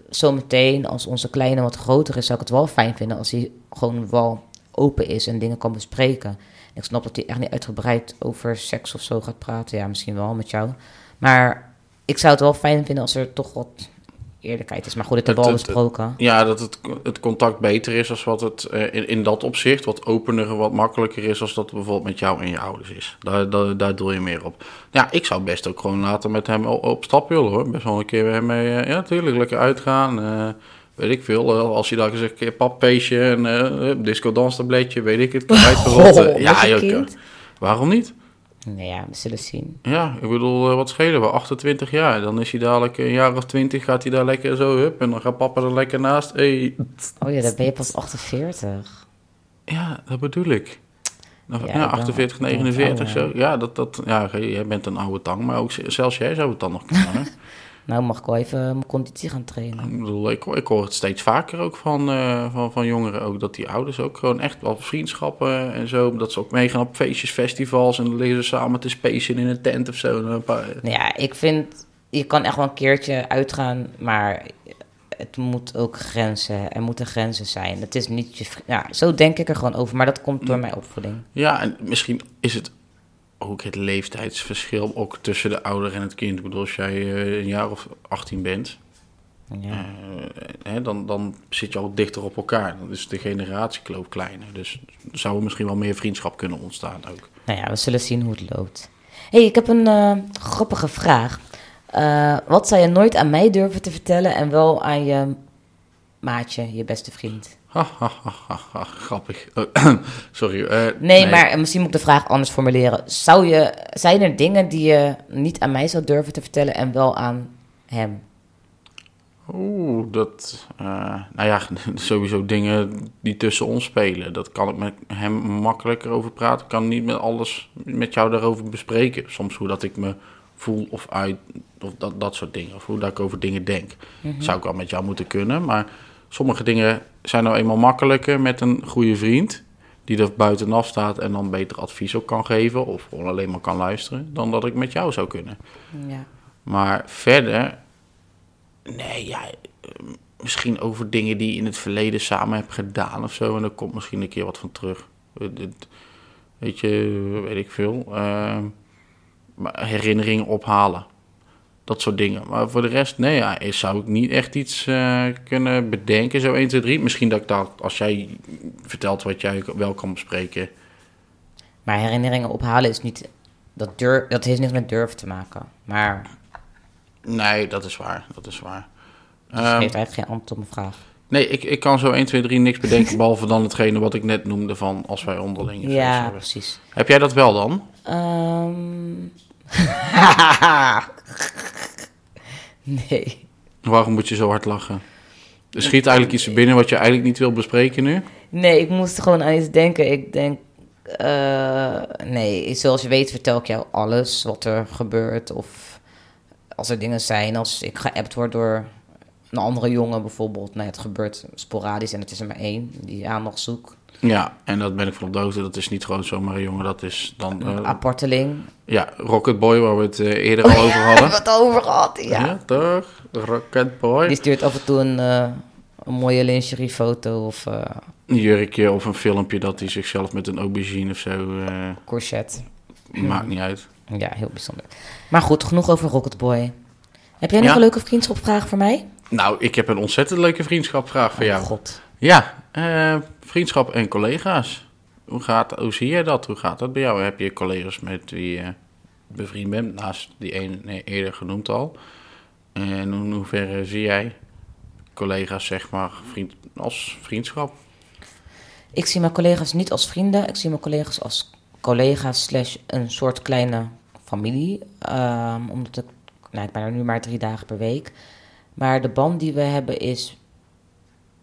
zo meteen, als onze kleine wat groter is, zou ik het wel fijn vinden als hij gewoon wel open is en dingen kan bespreken. Ik snap dat hij echt niet uitgebreid over seks of zo gaat praten. Ja, misschien wel met jou. Maar ik zou het wel fijn vinden als er toch wat eerlijkheid is. Maar goed, het hebben we al besproken. Ja, dat het, het contact beter is als wat het eh, in, in dat opzicht wat opener en wat makkelijker is als dat bijvoorbeeld met jou en je ouders is. Daar, daar, daar doe je meer op. Ja, ik zou best ook gewoon later met hem op, stap willen hoor. Best wel een keer hem mee, eh, ja natuurlijk, lekker uitgaan. eh, weet ik veel, eh, als je daar eens een keer pappeestje en eh disco danstabletje, weet ik het. Oh, ja, joh, waarom niet? Nou ja, we zullen zien. Ja, ik bedoel, wat schelen we? 28 jaar. Dan is hij dadelijk een jaar of 20, gaat hij daar lekker zo, hup, en dan gaat papa er lekker naast. Hey, Oh ja, dan ben je pas 48. Ja, dat bedoel ik. Nou, Ja, Ja, ik ben 48, wel- ik ben 49 wel zo. Ja, dat, dat, ja, jij bent een oude tang, maar ook zelfs jij zou het dan nog kunnen. Nou mag ik wel even mijn conditie gaan trainen. ik bedoel, ik, ik hoor het steeds vaker ook van, eh, van, van jongeren, ook dat die ouders ook gewoon echt wel vriendschappen en zo, dat ze ook meegaan op feestjes, festivals en dan liggen ze samen te spacen in een tent of zo. En een paar, Nou ja, ik vind, je kan echt wel een keertje uitgaan, maar het moet ook grenzen. Er moeten grenzen zijn. Het is niet je Ja, zo denk ik er gewoon over, maar dat komt door mijn opvoeding. Ja, en misschien is het ook het leeftijdsverschil ook tussen de ouder en het kind. Ik bedoel, als jij eh, een jaar of 18 bent, Ja. Eh, hè, dan, dan zit je al dichter op elkaar. Dan is de generatiekloof kleiner. Dus er zou er misschien wel meer vriendschap kunnen ontstaan ook. Nou ja, we zullen zien hoe het loopt. hey, ik heb een eh, grappige vraag. Wat zou je nooit aan mij durven te vertellen en wel aan je maatje, je beste vriend? Ha, ha, ha, ha, ha, grappig. Oh, sorry. eh, Nee, maar misschien moet ik de vraag anders formuleren. Zou je, zijn er dingen die je niet aan mij zou durven te vertellen en wel aan hem? Oeh, dat... eh, nou ja, sowieso dingen die tussen ons spelen. Dat kan ik met hem makkelijker over praten. Ik kan niet met alles met jou daarover bespreken. Soms hoe dat ik me voel of uit... Of dat, dat soort dingen. Of hoe dat ik over dingen denk. Zou ik wel met jou moeten kunnen. Maar sommige dingen zijn nou eenmaal makkelijker met een goede vriend... die er buitenaf staat en dan beter advies ook kan geven... of gewoon alleen maar kan luisteren... dan dat ik met jou zou kunnen. Ja. Maar verder, nee, ja, misschien over dingen die je in het verleden samen hebt gedaan of zo. En er komt misschien een keer wat van terug. Weet je, weet ik veel. eh, maar herinneringen ophalen. Dat soort dingen. Maar voor de rest, nee, ja, zou ik niet echt iets eh, kunnen bedenken. Zo 1, 2, 3. Misschien dat ik dat, als jij vertelt wat jij wel kan bespreken. Maar herinneringen ophalen is niet. Dat, durf, dat heeft niks met durven te maken. Maar Nee, dat is waar. Dat is waar. dat Ehm, geeft eigenlijk geen antwoord op mijn vraag. Nee, ik, ik kan zo 1, 2, 3 niks bedenken, behalve dan hetgene wat ik net noemde van als wij onderling Ja, hebben. precies. Heb jij dat wel dan? Ehm. nee. Waarom moet je zo hard lachen? Er schiet eigenlijk iets binnen wat je eigenlijk niet wil bespreken nu? Nee, ik moest gewoon aan iets denken. Ik denk. eh, nee, zoals je weet vertel ik jou alles wat er gebeurt. Of als er dingen zijn, als ik geappt word door een andere jongen bijvoorbeeld. Nee, het gebeurt sporadisch en het is er maar één die aandacht zoekt. Ja, en dat ben ik van op de hoogte. Dat is niet gewoon zomaar een jongen. Dat is dan... eh, Een apporteling. ja, Rocket Boy, waar we het eh, eerder al over hadden. Wat over gehad, ja. Ja, toch? Rocket Boy. Die stuurt af en toe een, eh, een mooie lingeriefoto of eh Een jurkje of een filmpje dat hij zichzelf met een aubergine of zo... eh, courgette. Maakt niet uit. Ja, heel bijzonder. Maar goed, genoeg over Rocketboy. Heb jij nog Ja? een leuke vriendschapvraag voor mij? Nou, ik heb een ontzettend leuke vriendschapvraag voor jou. Oh, god. Ja, eh, vriendschap en collega's. Hoe, gaat, hoe zie jij dat? Hoe gaat dat bij jou? Heb je collega's met wie je bevriend bent? Naast die een eerder genoemd al. En in hoeverre zie jij collega's, zeg maar, als vriendschap? Ik zie mijn collega's niet als vrienden. Ik zie mijn collega's als collega's slash een soort kleine familie. Ehm, omdat ik, nou, ik ben er nu maar drie dagen per week. Maar de band die we hebben is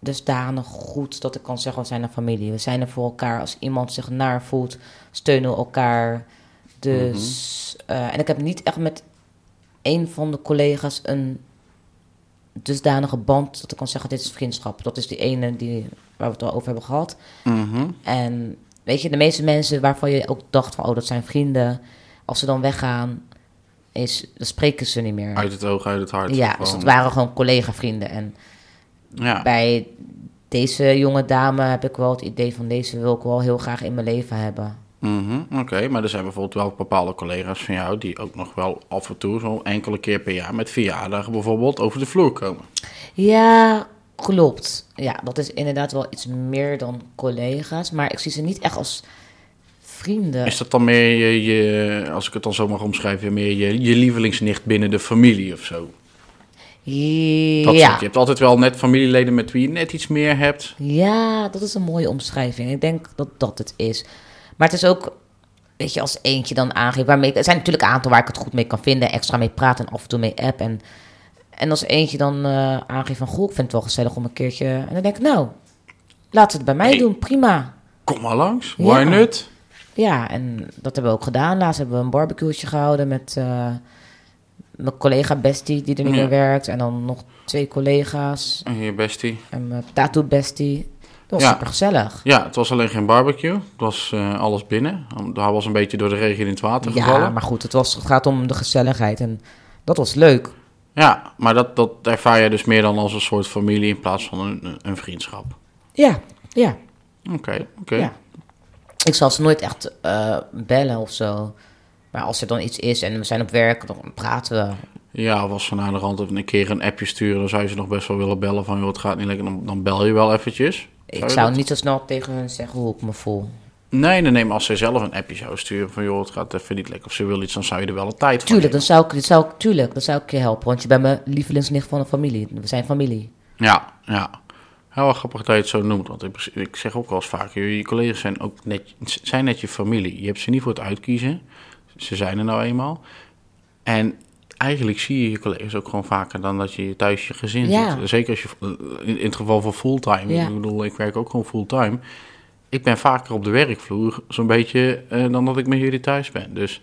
dusdanig goed dat ik kan zeggen, we zijn een familie. We zijn er voor elkaar. Als iemand zich naar voelt, steunen we elkaar. Dus, eh, en ik heb niet echt met een van de collega's een dusdanige band dat ik kan zeggen, dit is vriendschap. Dat is die ene die, waar we het al over hebben gehad. Mhm. En weet je, de meeste mensen waarvan je ook dacht van, oh, dat zijn vrienden. Als ze dan weggaan, is, dan spreken ze niet meer. Uit het oog, uit het hart. ja, dus dat waren gewoon collega-vrienden. En Ja. bij deze jonge dame heb ik wel het idee van deze wil ik wel heel graag in mijn leven hebben. Mhm, Oké, maar er zijn bijvoorbeeld wel bepaalde collega's van jou die ook nog wel af en toe, zo enkele keer per jaar, met verjaardagen bijvoorbeeld over de vloer komen. Ja, klopt. Ja, dat is inderdaad wel iets meer dan collega's. Maar ik zie ze niet echt als vrienden. Is dat dan meer je, je als ik het dan zo mag omschrijven, meer je, je lievelingsnicht binnen de familie of zo? Dat ja. Je hebt altijd wel net familieleden met wie je net iets meer hebt. ja, dat is een mooie omschrijving. Ik denk dat dat het is. Maar het is ook, weet je, als eentje dan aangeeft... Waarmee, er zijn natuurlijk een aantal waar ik het goed mee kan vinden. Extra mee praten en af en toe mee app. En, en als eentje dan eh, aangeeft van... Goh, ik vind het wel gezellig om een keertje... En dan denk ik, nou, laat het bij mij Hey. doen. Prima. Kom maar langs, Ja. why not? Ja, en dat hebben we ook gedaan. Laatst hebben we een barbecue'tje gehouden met eh, mijn collega Bestie, die er niet Ja. meer werkt. En dan nog twee collega's En je bestie. en mijn tattoo Bestie. Dat was Ja. super gezellig. Ja, het was alleen geen barbecue. Het was eh, alles binnen. Daar was een beetje door de regen in het water gevallen. Ja, maar goed, het, was, het gaat om de gezelligheid en dat was leuk. Ja, maar dat, dat ervaar je dus meer dan als een soort familie in plaats van een, een- een vriendschap. Ja, ja, Oké, oké. ja. Ik zal ze nooit echt eh, bellen of zo. Maar als er dan iets is en we zijn op werk, dan praten we. Ja, was van aan de rand een keer een appje sturen, dan zou je ze nog best wel willen bellen van, joh, het gaat niet lekker, dan, dan bel je wel eventjes. Ik zou dat- niet zo snel tegen hun zeggen hoe ik me voel. Nee, nee, nee, maar als ze zelf een appje zou sturen van, joh, het gaat even niet lekker of ze wil iets, dan zou je er wel een tijd voor Tuurlijk, dan zou ik, dat zou ik, tuurlijk, dan zou ik je helpen. Want je bent mijn lievelingsnicht van de familie. We zijn familie. Ja, ja. Heel erg grappig dat je het zo noemt, want ik, ik zeg ook wel eens vaak, je, je collega's zijn ook net, zijn net je familie. Je hebt ze niet voor het uitkiezen, ze zijn er nou eenmaal. En eigenlijk zie je je collega's ook gewoon vaker dan dat je thuis je gezin Ja. ziet. Zeker als je, in, in het geval van fulltime, Ja. ik bedoel, ik werk ook gewoon fulltime. Ik ben vaker op de werkvloer, zo'n beetje, eh, dan dat ik met jullie thuis ben. Dus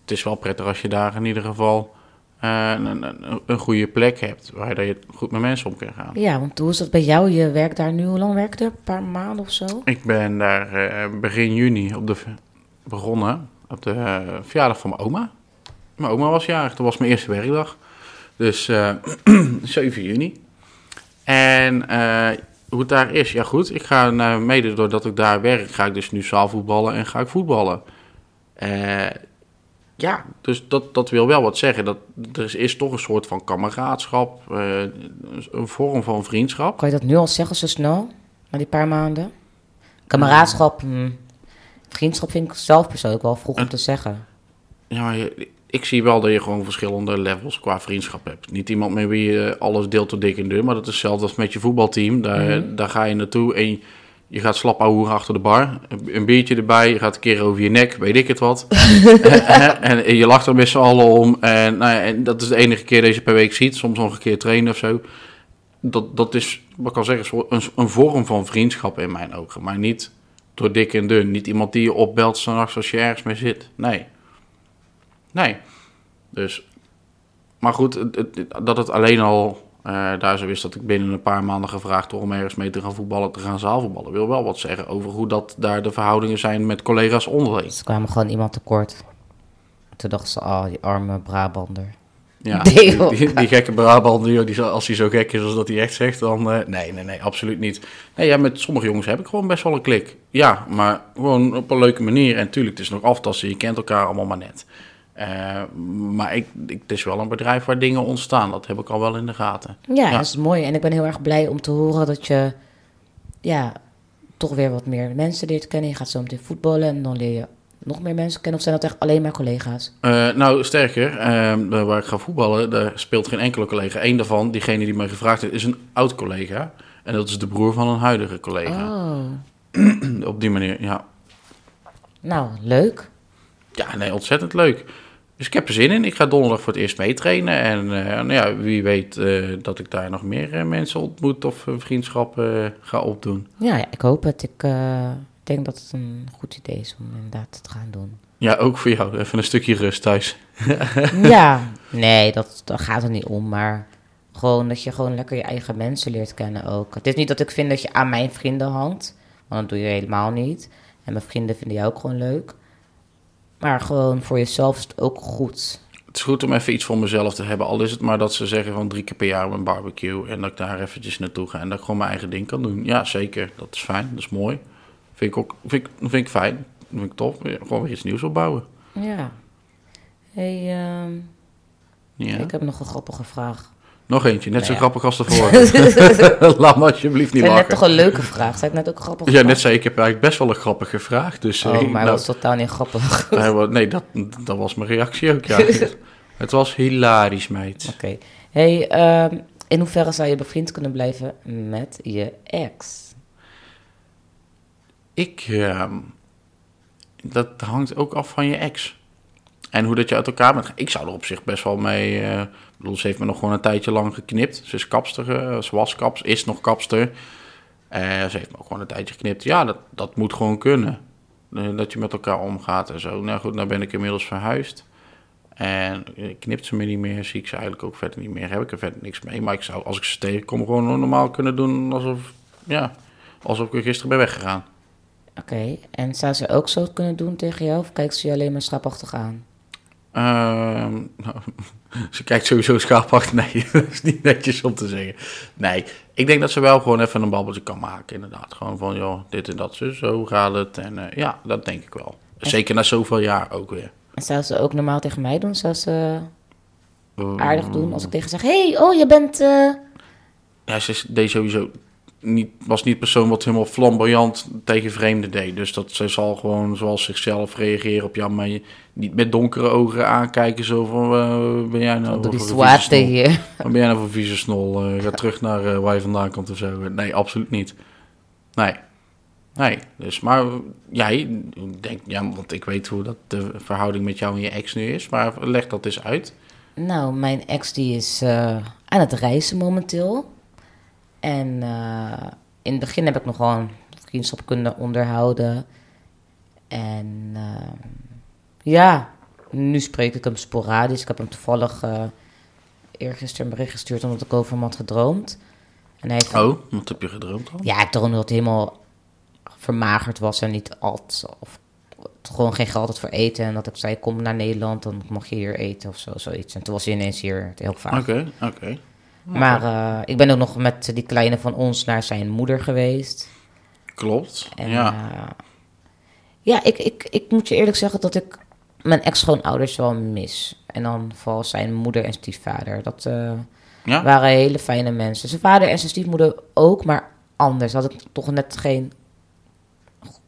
het is wel prettig als je daar in ieder geval eh, een, een, een goede plek hebt waar je goed met mensen om kan gaan. Ja, want hoe is dat bij jou? Je werkt daar nu, hoe lang werk je er? Een paar maanden of zo? Ik ben daar eh, begin juni op de, begonnen op de eh, verjaardag van mijn oma. Mijn oma was jarig, dat was mijn eerste werkdag. Dus eh 7 juni. En eh, hoe het daar is, ja goed, ik ga naar, mede doordat ik daar werk, ga ik dus nu zaalvoetballen en ga ik voetballen. Eh, ja, dus dat, dat wil wel wat zeggen. Dat, er is, toch een soort van kameraadschap, eh, een vorm van vriendschap. Kan je dat nu al zeggen zo snel? Na die paar maanden? Kameraadschap, hm. Vriendschap vind ik zelf persoonlijk wel vroeg om te zeggen. Ja, maar je- ik zie wel dat je gewoon verschillende levels qua vriendschap hebt. Niet iemand met wie je alles deelt door dik en dun, maar dat is hetzelfde als met je voetbalteam. Daar, daar ga je naartoe en je gaat slap hoeren achter de bar. Een, biertje erbij, je gaat een keer over je nek, weet ik het wat. en, en je lacht er met z'n allen om. En, nou ja, en dat is de enige keer dat je per week ziet. Soms nog een keer trainen of zo. Dat, dat is, wat ik kan zeggen, een, een vorm van vriendschap in mijn ogen. Maar niet door dik en dun. Niet iemand die je opbelt s'nachts als je ergens mee zit. Nee. Nee. Dus, maar goed, dat het alleen al eh, daar zo is dat ik binnen een paar maanden gevraagd om ergens mee te gaan voetballen, te gaan zaalvoetballen, wil wel wat zeggen over hoe dat daar de verhoudingen zijn met collega's onderling. Ze kwamen gewoon iemand tekort. Toen dachten ze, oh, die arme Brabander. Ja, die, joh. die, die gekke Brabander, joh, die, als hij zo gek is als dat hij echt zegt, dan eh, nee, nee, nee, absoluut niet. Nee, ja, met sommige jongens heb ik gewoon best wel een klik. Ja, maar gewoon op een leuke manier. En tuurlijk, het is nog aftasten, je kent elkaar allemaal maar net. Eh, maar ik, ik, het is wel een bedrijf waar dingen ontstaan, dat heb ik al wel in de gaten. Ja, Ja. dat is mooi. En ik ben heel erg blij om te horen dat je, ja, toch weer wat meer mensen leert kennen. Je gaat zo meteen voetballen en dan leer je nog meer mensen kennen. Of zijn dat echt alleen maar collega's? Eh, nou, sterker, eh, waar ik ga voetballen, daar speelt geen enkele collega. Eén daarvan, diegene die mij gevraagd heeft, is een oud collega. En dat is de broer van een huidige collega. Oh, Op die manier, ja. nou, leuk. Ja, nee, ontzettend leuk. Dus ik heb er zin in. Ik ga donderdag voor het eerst meetrainen. En eh, nou ja, wie weet eh, dat ik daar nog meer mensen ontmoet of vriendschappen ga opdoen. Ja, ja, ik hoop het. Ik denk dat het een goed idee is om inderdaad te gaan doen. Ja, ook voor jou. Even een stukje rust thuis. ja, nee, dat, dat gaat er niet om. Maar gewoon dat je gewoon lekker je eigen mensen leert kennen ook. Het is niet dat ik vind dat je aan mijn vrienden hangt. Want dat doe je helemaal niet. En mijn vrienden vinden jou ook gewoon leuk. Maar gewoon voor jezelf is het ook goed. het is goed om even iets voor mezelf te hebben. Al is het maar dat ze zeggen van drie keer per jaar een barbecue. En dat ik daar eventjes naartoe ga. En dat ik gewoon mijn eigen ding kan doen. Ja, zeker. Dat is fijn. Dat is mooi. Vind ik ook vind ik, vind ik fijn. Vind ik tof. Gewoon weer iets nieuws opbouwen. Ja. hey, ehm, Ja. ik heb nog een grappige vraag. Nog eentje. Net zo Nou ja. grappig als de vorige. Laat me alsjeblieft niet Ik net lachen. toch een leuke vraag. Zei ik net ook een grappige Ja, net zei ik heb eigenlijk best wel een grappige vraag. Dus, Oh, eh, maar nou, was totaal niet grappig. Oké. nee, dat, dat was mijn reactie ook. Ja. het was hilarisch, meid. Hey, ehm, in hoeverre zou je bevriend kunnen blijven met je ex? Ik, ehm, dat hangt ook af van je ex. En hoe dat je uit elkaar bent. Ik zou er op zich best wel mee. ik bedoel, ze heeft me nog gewoon een tijdje lang geknipt. Ze is kapster, eh, ze was kaps, is nog kapster. Eh, ze heeft me ook gewoon een tijdje geknipt. Ja, dat, dat moet gewoon kunnen. Eh, dat je met elkaar omgaat en zo. Nou goed, nou ben ik inmiddels verhuisd. En knipt ze me niet meer, zie ik ze eigenlijk ook verder niet meer. Heb ik er verder niks mee. Maar ik zou, als ik ze tegenkom, gewoon normaal kunnen doen alsof, ja, alsof ik er gisteren ben weggegaan. Oké, en zou ze ook zo kunnen doen tegen jou? Of kijkt ze je alleen maar strapachtig aan? Ehm, nou, ze kijkt sowieso schaapachtig. Nee, dat is niet netjes om te zeggen. Nee, ik denk dat ze wel gewoon even een babbeltje kan maken, inderdaad. Gewoon van, joh, dit en dat, zo, zo gaat het. En eh, ja, dat denk ik wel. Zeker na zoveel jaar ook weer. En zou ze ook normaal tegen mij doen? Zou ze Ehm, aardig doen als ik tegen zeg... hey, oh, je bent... eh, Ja, ze is- deed sowieso niet, was niet persoon wat helemaal flamboyant tegen vreemden deed. Dus dat ze zal gewoon zoals zichzelf reageren op jou, maar je niet met donkere ogen aankijken. Zo van, eh, ben jij nou voor snol? hier. Wat ben jij nou voor vieze snol? Eh, ga terug naar eh, waar je vandaan komt of zo. Nee, absoluut niet. Nee. Nee, dus maar jij denkt, ja, want ik weet hoe dat de verhouding met jou en je ex nu is, maar leg dat eens uit. Nou, mijn ex die is eh, aan het reizen momenteel. En eh, in het begin heb ik nog gewoon vriendschap kunnen onderhouden. En eh, ja, nu spreek ik hem sporadisch. Ik heb hem toevallig eh eergisteren een bericht gestuurd omdat ik over hem had gedroomd. En hij heeft Oh, wat heb je gedroomd al? Ja, ik droomde dat hij helemaal vermagerd was en niet at. Of gewoon geen geld had voor eten. En dat ik zei, kom naar Nederland, dan mag je hier eten of zo, zoiets. En toen was hij ineens hier, heel vaak. Oké, oké. Maar eh, ik ben ook nog met die kleine van ons naar zijn moeder geweest. Klopt. En, ja. ja, ja ik, ik, ik moet je eerlijk zeggen dat ik mijn ex-schoonouders wel mis. En dan vooral zijn moeder en stiefvader. Dat eh, ja. waren hele fijne mensen. Zijn vader en zijn stiefmoeder ook, maar anders. Had ik toch net geen...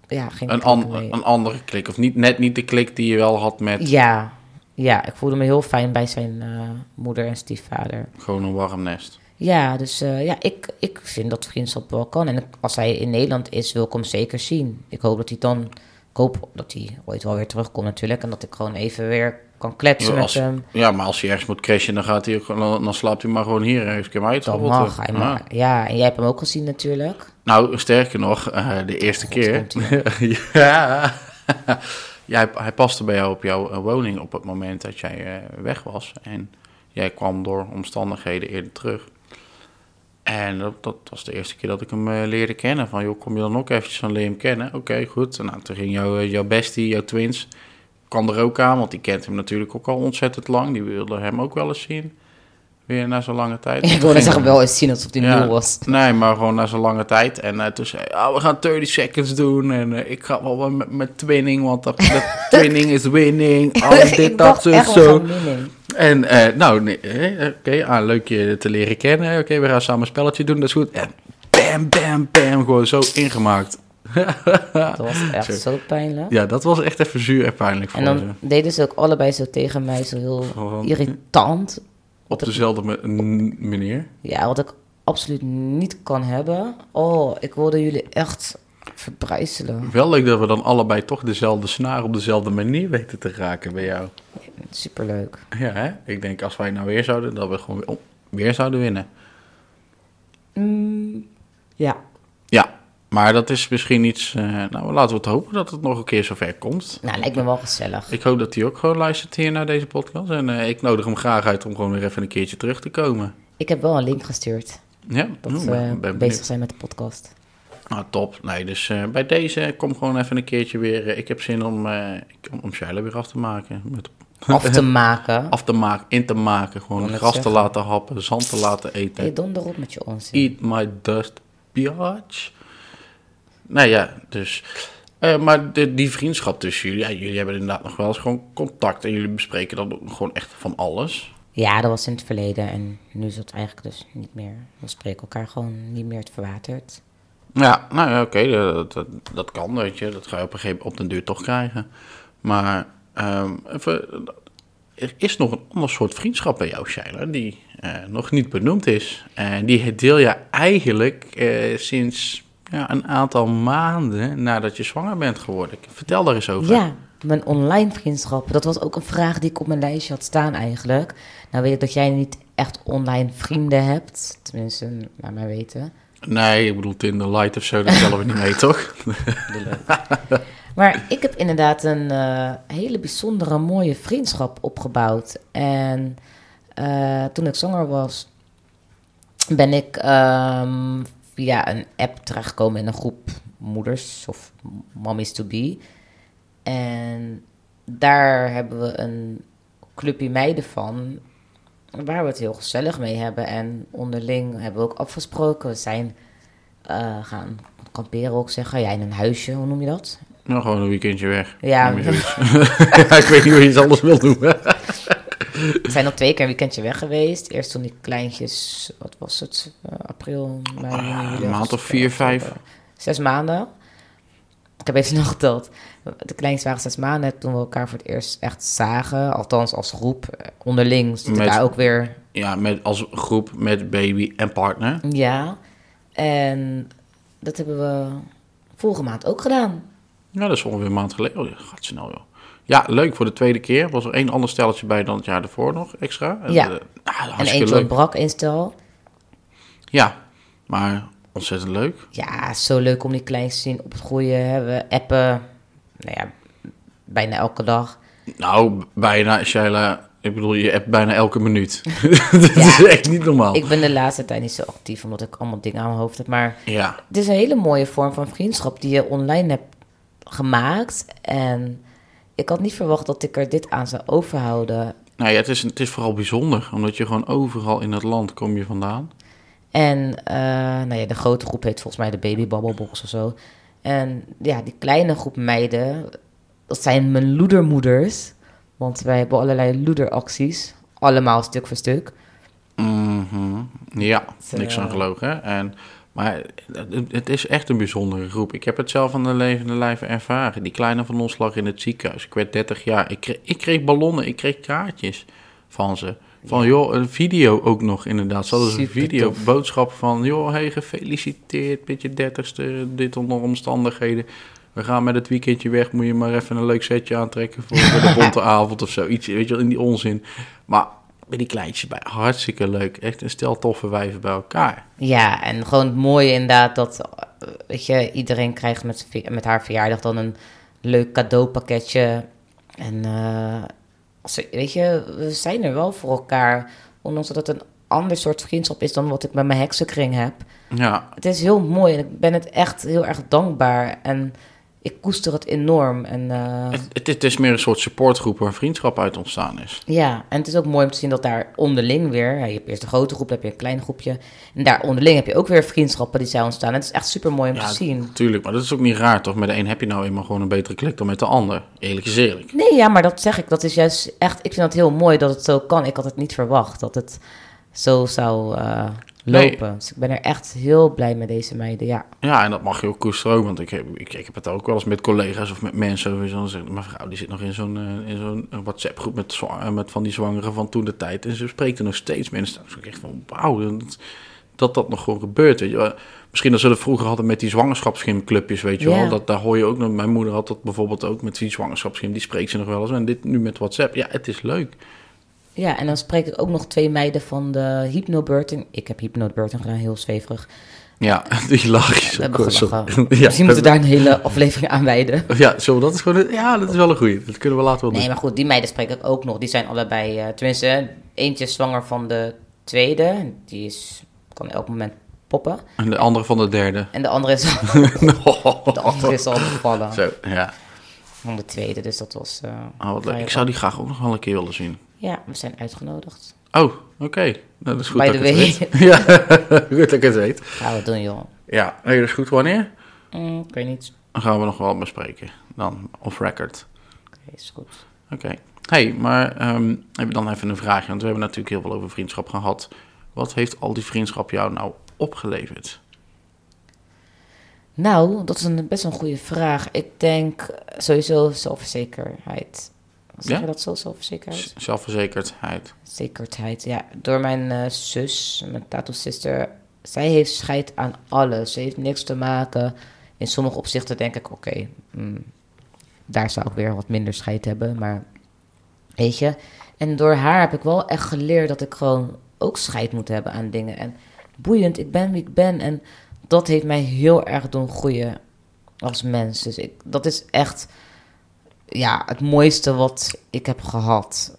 Ja, geen Een, an- mee. een andere klik. Of niet, net niet de klik die je wel had met Ja, ja, ik voelde me heel fijn bij zijn eh, moeder en stiefvader. gewoon een warm nest. Ja, dus eh, ja, ik, ik vind dat vriendschap wel kan. En als hij in Nederland is, wil ik hem zeker zien. Ik hoop dat hij dan... Ik hoop dat hij ooit wel weer terugkomt natuurlijk. En dat ik gewoon even weer kan kletsen Ja, met hem. ja, maar als hij ergens moet crashen, dan, gaat hij ook, dan slaapt hij maar gewoon hier ergens. Je mij het Dat mag. Hij Ja. en jij hebt hem ook gezien natuurlijk. Nou, sterker nog, eh, de eerste God, keer. ja. Ja hij, paste bij jou op jouw eh, woning op het moment dat jij eh, weg was. En jij kwam door omstandigheden eerder terug. En dat, dat was de eerste keer dat ik hem eh, leerde kennen. Van, joh, kom je dan ook eventjes van hem kennen? Oké, goed. Nou, toen ging jouw, jouw bestie, jouw twins, kwam er ook aan. Want die kent hem natuurlijk ook al ontzettend lang. Die wilde hem ook wel eens zien. Weer na zo'n lange tijd. Ik wilde zeggen wel eens zien alsof hij Ja. was. Nee, maar gewoon na zo'n lange tijd. En eh, toen zei oh, we gaan 30 seconds doen. En eh, ik ga wel met, met twinning, want dat, twinning is winning. Alles dit, dat, dacht zo, zo. En eh, nou, nee, oké, ah, leuk je te leren kennen. Oké, we gaan samen een spelletje doen, dat is goed. En bam, bam, bam, gewoon zo ingemaakt. Dat was echt Zo. zo pijnlijk. Ja, dat was echt even zuur en pijnlijk voor En ze. dan deden ze ook allebei zo tegen mij, zo heel irritant. Op dezelfde manier. Ja, wat ik absoluut niet kan hebben. Oh, ik wilde jullie echt verbrijzelen. Wel leuk dat we dan allebei toch dezelfde snaar op dezelfde manier weten te raken bij jou. Superleuk. Ja, hè? Ik denk als wij nou weer zouden, dat we gewoon weer, oh, weer zouden winnen. Mm, ja. Ja, maar dat is misschien iets... eh, nou, laten we het hopen dat het nog een keer zover komt. Nou, lijkt me wel gezellig. Ik hoop dat hij ook gewoon luistert hier naar deze podcast. En eh, ik nodig hem graag uit om gewoon weer even een keertje terug te komen. Ik heb wel een link gestuurd. Ja, Dat we ben- ben bezig zijn met de podcast. Nou, top. Nee, dus eh, bij deze kom gewoon even een keertje weer. eh, ik heb zin om, eh, om, Sheila weer af te maken. Met, af te maken. af te maken, in te maken. Gewoon gras te laten happen, zand te laten eten. Hey, donder op met je onzin. Eat my dust, biatch. Nou ja, dus... eh, maar de, die vriendschap tussen jullie, ja, jullie hebben inderdaad nog wel eens gewoon contact. En jullie bespreken dan gewoon echt van alles. Ja, dat was in het verleden en nu is het eigenlijk dus niet meer. We spreken elkaar gewoon niet meer het verwaterd. Ja, nou ja, oké, dat, dat, dat kan, weet je. Dat ga je op een gegeven moment op den duur toch krijgen. Maar ehm, even, er is nog een ander soort vriendschap bij jou, Shaila, die eh, nog niet benoemd is. En die deel je eigenlijk eh, sinds ja, een aantal maanden nadat je zwanger bent geworden. Vertel daar eens over. Ja, mijn online vriendschap. Dat was ook een vraag die ik op mijn lijstje had staan eigenlijk. Nou weet ik dat jij niet echt online vrienden hebt. Tenminste, naar mij weten. Nee, ik bedoel Tinder Light of zo, dat tellen we niet mee, toch? Maar ik heb inderdaad een eh, hele bijzondere, mooie vriendschap opgebouwd. En eh, toen ik zwanger was, ben ik ehm, via een app terechtgekomen in een groep moeders of mommies to be. En daar hebben we een clubje meiden van, waar we het heel gezellig mee hebben. En onderling hebben we ook afgesproken, we zijn eh, gaan kamperen ook zeggen. Ja, in een huisje, hoe noem je dat? Nou, gewoon een weekendje weg. Ja. Ik weet niet hoe je het anders wil noemen. We zijn al twee keer een weekendje weg geweest. Eerst toen die kleintjes, wat was het? eh, april, mei, juni, Ah, juli, een maand of vier, vijf. Zes maanden. Ik heb even nog geteld. De kleinste waren zes maanden toen we elkaar voor het eerst echt zagen. Althans als groep. Eh, Onderling zit Met- daar ook weer. Ja, met, als groep met baby en partner. Ja. En dat hebben we vorige maand ook gedaan. Ja, dat is ongeveer een maand geleden. Oh, ja, gaat snel, joh. Ja, leuk voor de tweede keer. Was er één ander stelletje bij dan het jaar ervoor nog extra. En, Ja. eh, nou, En hartstikke eentje leuk. ontbrak, één stel. Ja, maar ontzettend leuk. Ja, zo leuk om die kleintjes te zien opgroeien. We appen, nou ja, bijna elke dag. Nou, bijna, Sheila. Ik bedoel, je hebt bijna elke minuut. dat is echt niet normaal. Ik ben de laatste tijd niet zo actief, omdat ik allemaal dingen aan mijn hoofd heb. Maar Ja, het is een hele mooie vorm van vriendschap die je online hebt gemaakt. En ik had niet verwacht dat ik er dit aan zou overhouden. nou ja, het is, het is vooral bijzonder. Omdat je gewoon overal in het land kom je vandaan. En eh, nou ja, de grote groep heet volgens mij de Baby Bubble Box of zo. En ja, die kleine groep meiden, dat zijn mijn loedermoeders. Want wij hebben allerlei loederacties. Allemaal stuk voor stuk. Mhm. Ja, niks aan gelogen. En, maar het, het is echt een bijzondere groep. Ik heb het zelf aan de levende lijve ervaren. Die kleine van ons lag in het ziekenhuis. Ik werd 30 jaar. Ik kreeg, ik kreeg ballonnen, ik kreeg kaartjes van ze. Van joh, een video ook nog inderdaad. Ze hadden dus een video, boodschap van joh, hey, gefeliciteerd met je dertigste, dit onder omstandigheden. We gaan met het weekendje weg, moet je maar even een leuk setje aantrekken voor de bonte avond of zo. Iets, weet je wel, in die onzin. Maar bij die kleintjes bij, hartstikke leuk. Echt een stel toffe wijven bij elkaar. Ja, en gewoon het mooie inderdaad dat, eh, weet je, iedereen krijgt met, met haar verjaardag dan een leuk cadeaupakketje. En eh, weet je, we zijn er wel voor elkaar. Ondanks dat het een ander soort vriendschap is dan wat ik met mijn heksenkring heb. Ja, Het is heel mooi en ik ben het echt heel erg dankbaar. En ik koester het enorm. En eh, het, het, het is meer een soort supportgroep waar vriendschap uit ontstaan is. ja, en het is ook mooi om te zien dat daar onderling weer... je hebt eerst een grote groep, dan heb je een klein groepje. En daar onderling heb je ook weer vriendschappen die zijn ontstaan. En het is echt super mooi om Ja, te zien. Tuurlijk, maar dat is ook niet raar toch? Met de een heb je nou eenmaal gewoon een betere klik dan met de ander. Eerlijk is eerlijk. Nee, ja, maar dat zeg ik. Dat is juist echt... Ik vind het heel mooi dat het zo kan. Ik had het niet verwacht dat het zo zou Nee. lopen. Dus ik ben er echt heel blij met deze meiden, ja. Ja, en dat mag je ook koesteren ook, want ik heb, ik, ik heb het ook wel eens met collega's of met mensen over zo. Zeggen, mijn vrouw die zit nog in zo'n eh, in zo'n WhatsApp groep met, zwa- eh, met van die zwangeren van toen de tijd. En ze spreekt er nog steeds mensen. Denk ik echt van, wauw, dat, dat dat nog gewoon gebeurt. Weet je. wel. Misschien dat ze dat vroeger hadden met die zwangerschapsgymclubjes, weet je wel. Dat, daar hoor je ook nog, mijn moeder had dat bijvoorbeeld ook met die zwangerschapsgym, die spreekt ze nog wel eens. En dit nu met WhatsApp, ja, het is leuk. Ja, en dan spreek ik ook nog twee meiden van de hypnobirthing. Ik heb hypnobirthing gedaan, heel zweverig. Ja, die lach We hebben gelachen. Ja, Misschien moeten we daar een hele aflevering aan wijden. Ja, zo, dat is gewoon, ja, dat is wel een goeie. Dat kunnen we later wel doen. Nee, maar goed, die meiden spreek ik ook nog. Die zijn allebei, eh, tenminste, eentje is zwanger van de tweede. Die is, kan elk moment poppen. En de andere van de derde. En de andere is, de andere is al bevallen. Zo, ja. van de tweede, dus dat was... eh, Oh, wat leuk. vrij Ik zou die graag ook nog wel een keer willen zien. Ja, we zijn uitgenodigd. Oh, oké. Nou, dat is goed By dat the ik way. het weet. Ja, goed dat ik het weet. Gaan we doen, joh. Ja, nee, dat is goed. Wanneer? Mm, ik weet niet. Dan gaan we nog wel bespreken. Dan off record. Oké, is goed. Oké. hey, maar heb dan even een vraagje. Want we hebben natuurlijk heel veel over vriendschap gehad. Wat heeft al die vriendschap jou nou opgeleverd? Nou, dat is een, best wel een goede vraag. Ik denk sowieso zelfverzekerheid. Zeg Ja? je dat zo, zelfverzekerheid? Z- Zelfverzekerdheid. Zekerheid, ja. Door mijn eh, zus, mijn tattoo-sister. Zij heeft scheid aan alles. Ze heeft niks te maken. In sommige opzichten denk ik, oké, mm, daar zou ik weer wat minder scheid hebben. Maar weet je, en door haar heb ik wel echt geleerd dat ik gewoon ook scheid moet hebben aan dingen. En boeiend, ik ben wie ik ben. En dat heeft mij heel erg doen groeien als mens. Dus ik, dat is echt ja, het mooiste wat ik heb gehad.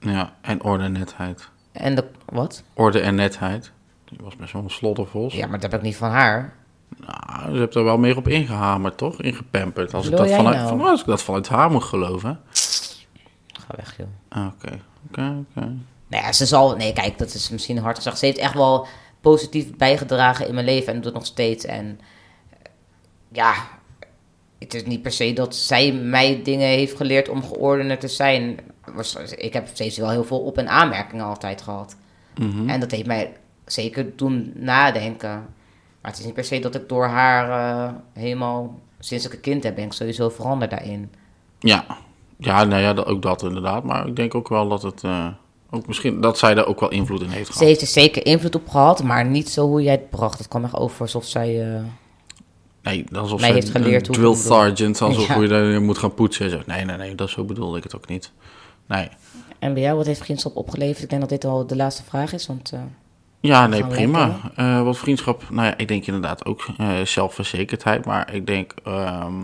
Ja, en orde en netheid. En de, wat? Orde en netheid. Die was best wel een slottervos. Ja, maar dat heb ik niet van haar. Nou, ze hebt er wel meer op ingehamerd, toch? Ingepamperd. Als ik, dat vanuit, nou? van, als ik dat vanuit haar moet geloven. Ga weg, joh. Ah, Oké, oké, oké. Nou ja, ze zal... Nee, kijk, dat is misschien hard gezegd. Ze heeft echt wel positief bijgedragen in mijn leven en doet nog steeds. En eh, ja, het is niet per se dat zij mij dingen heeft geleerd om geordender te zijn. Ik heb steeds wel heel veel op- en aanmerkingen altijd gehad. Mhm. En dat heeft mij zeker doen nadenken. Maar het is niet per se dat ik door haar eh, helemaal... Sinds ik een kind heb, ben ik sowieso veranderd daarin. Ja, ja, nou ja, ook dat inderdaad. Maar ik denk ook wel dat het... eh, ook misschien dat zij daar ook wel invloed in heeft Ze gehad. heeft er zeker invloed op gehad, maar niet zo hoe jij het bracht. Het kwam echt over alsof zij... eh, Nee, alsof ze heeft geleerd een drill sergeant, alsof Ja. je daar moet gaan poetsen. en Zo. Nee, nee, nee, dat zo bedoelde ik het ook niet. Nee. En bij jou, wat heeft vriendschap opgeleverd? Ik denk dat dit al de laatste vraag is, want... eh, Ja, nee, prima. Eh, wat vriendschap, nou ja, ik denk inderdaad ook eh, zelfverzekerdheid. Maar ik denk ehm,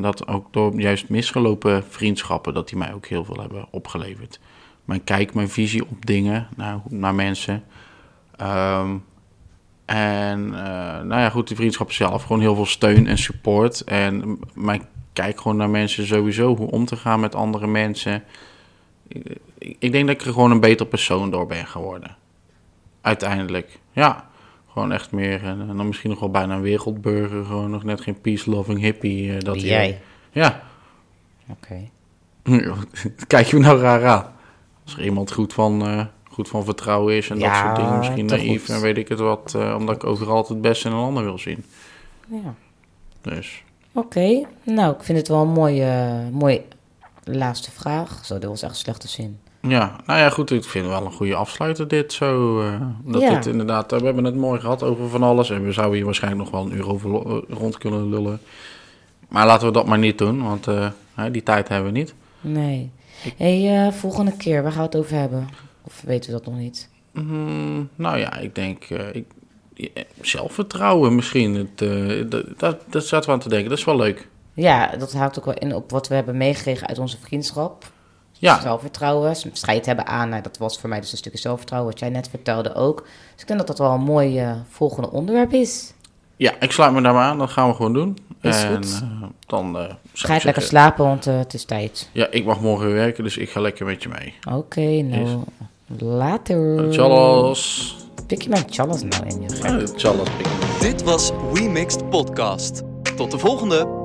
dat ook door juist misgelopen vriendschappen, dat die mij ook heel veel hebben opgeleverd. Mijn kijk, mijn visie op dingen, naar, naar mensen. Ehm, en eh, nou ja, goed, die vriendschap zelf, gewoon heel veel steun en support. En mijn kijk gewoon naar mensen sowieso, hoe om te gaan met andere mensen. Ik, denk dat ik er gewoon een beter persoon door ben geworden. Uiteindelijk, ja. Gewoon echt meer, en dan misschien nog wel bijna een wereldburger. Gewoon nog net geen peace-loving hippie. eh, dat jij? Ja. Oké. Kijk je me nou raar aan. Als er iemand goed van, eh, goed van vertrouwen is en dat soort dingen. Misschien naïef en weet ik het wat. eh, omdat ik overal altijd het beste in een ander wil zien. Ja. Dus, Oké. Nou, ik vind het wel een mooie, mooie laatste vraag. Zo, dit was echt slechte zin. ja. Nou ja, goed. Ik vind wel een goede afsluiter dit zo. eh, dat Ja. dit inderdaad, eh, we hebben het mooi gehad over van alles. En we zouden hier waarschijnlijk nog wel een uur over rond kunnen lullen. Maar laten we dat maar niet doen, want die tijd hebben we niet. Nee. hey, volgende keer, waar gaan we het over hebben? Of weten we dat nog niet? Mm, nou ja, ik denk eh, ik, zelfvertrouwen misschien. Het, eh, dat, dat, dat zaten we aan te denken. Dat is wel leuk. Ja, dat haakt ook wel in op wat we hebben meegekregen uit onze vriendschap. Ja, Zelfvertrouwen, strijd hebben aan. Nou, dat was voor mij dus een stukje zelfvertrouwen, wat jij net vertelde ook. Dus ik denk dat dat wel een mooi eh, volgende onderwerp is. ja, ik sluit me daar maar aan. Dat gaan we gewoon doen. Is en goed. dan ik Ga je zeggen- lekker slapen, want het is tijd. Ja, ik mag morgen weer werken, dus ik ga lekker met je mee. Oké, nou, later. Tjallas. Pik je mijn tjallas nou in je gek? Tjallas, pik. Dit was We Mixed Podcast. Tot de volgende!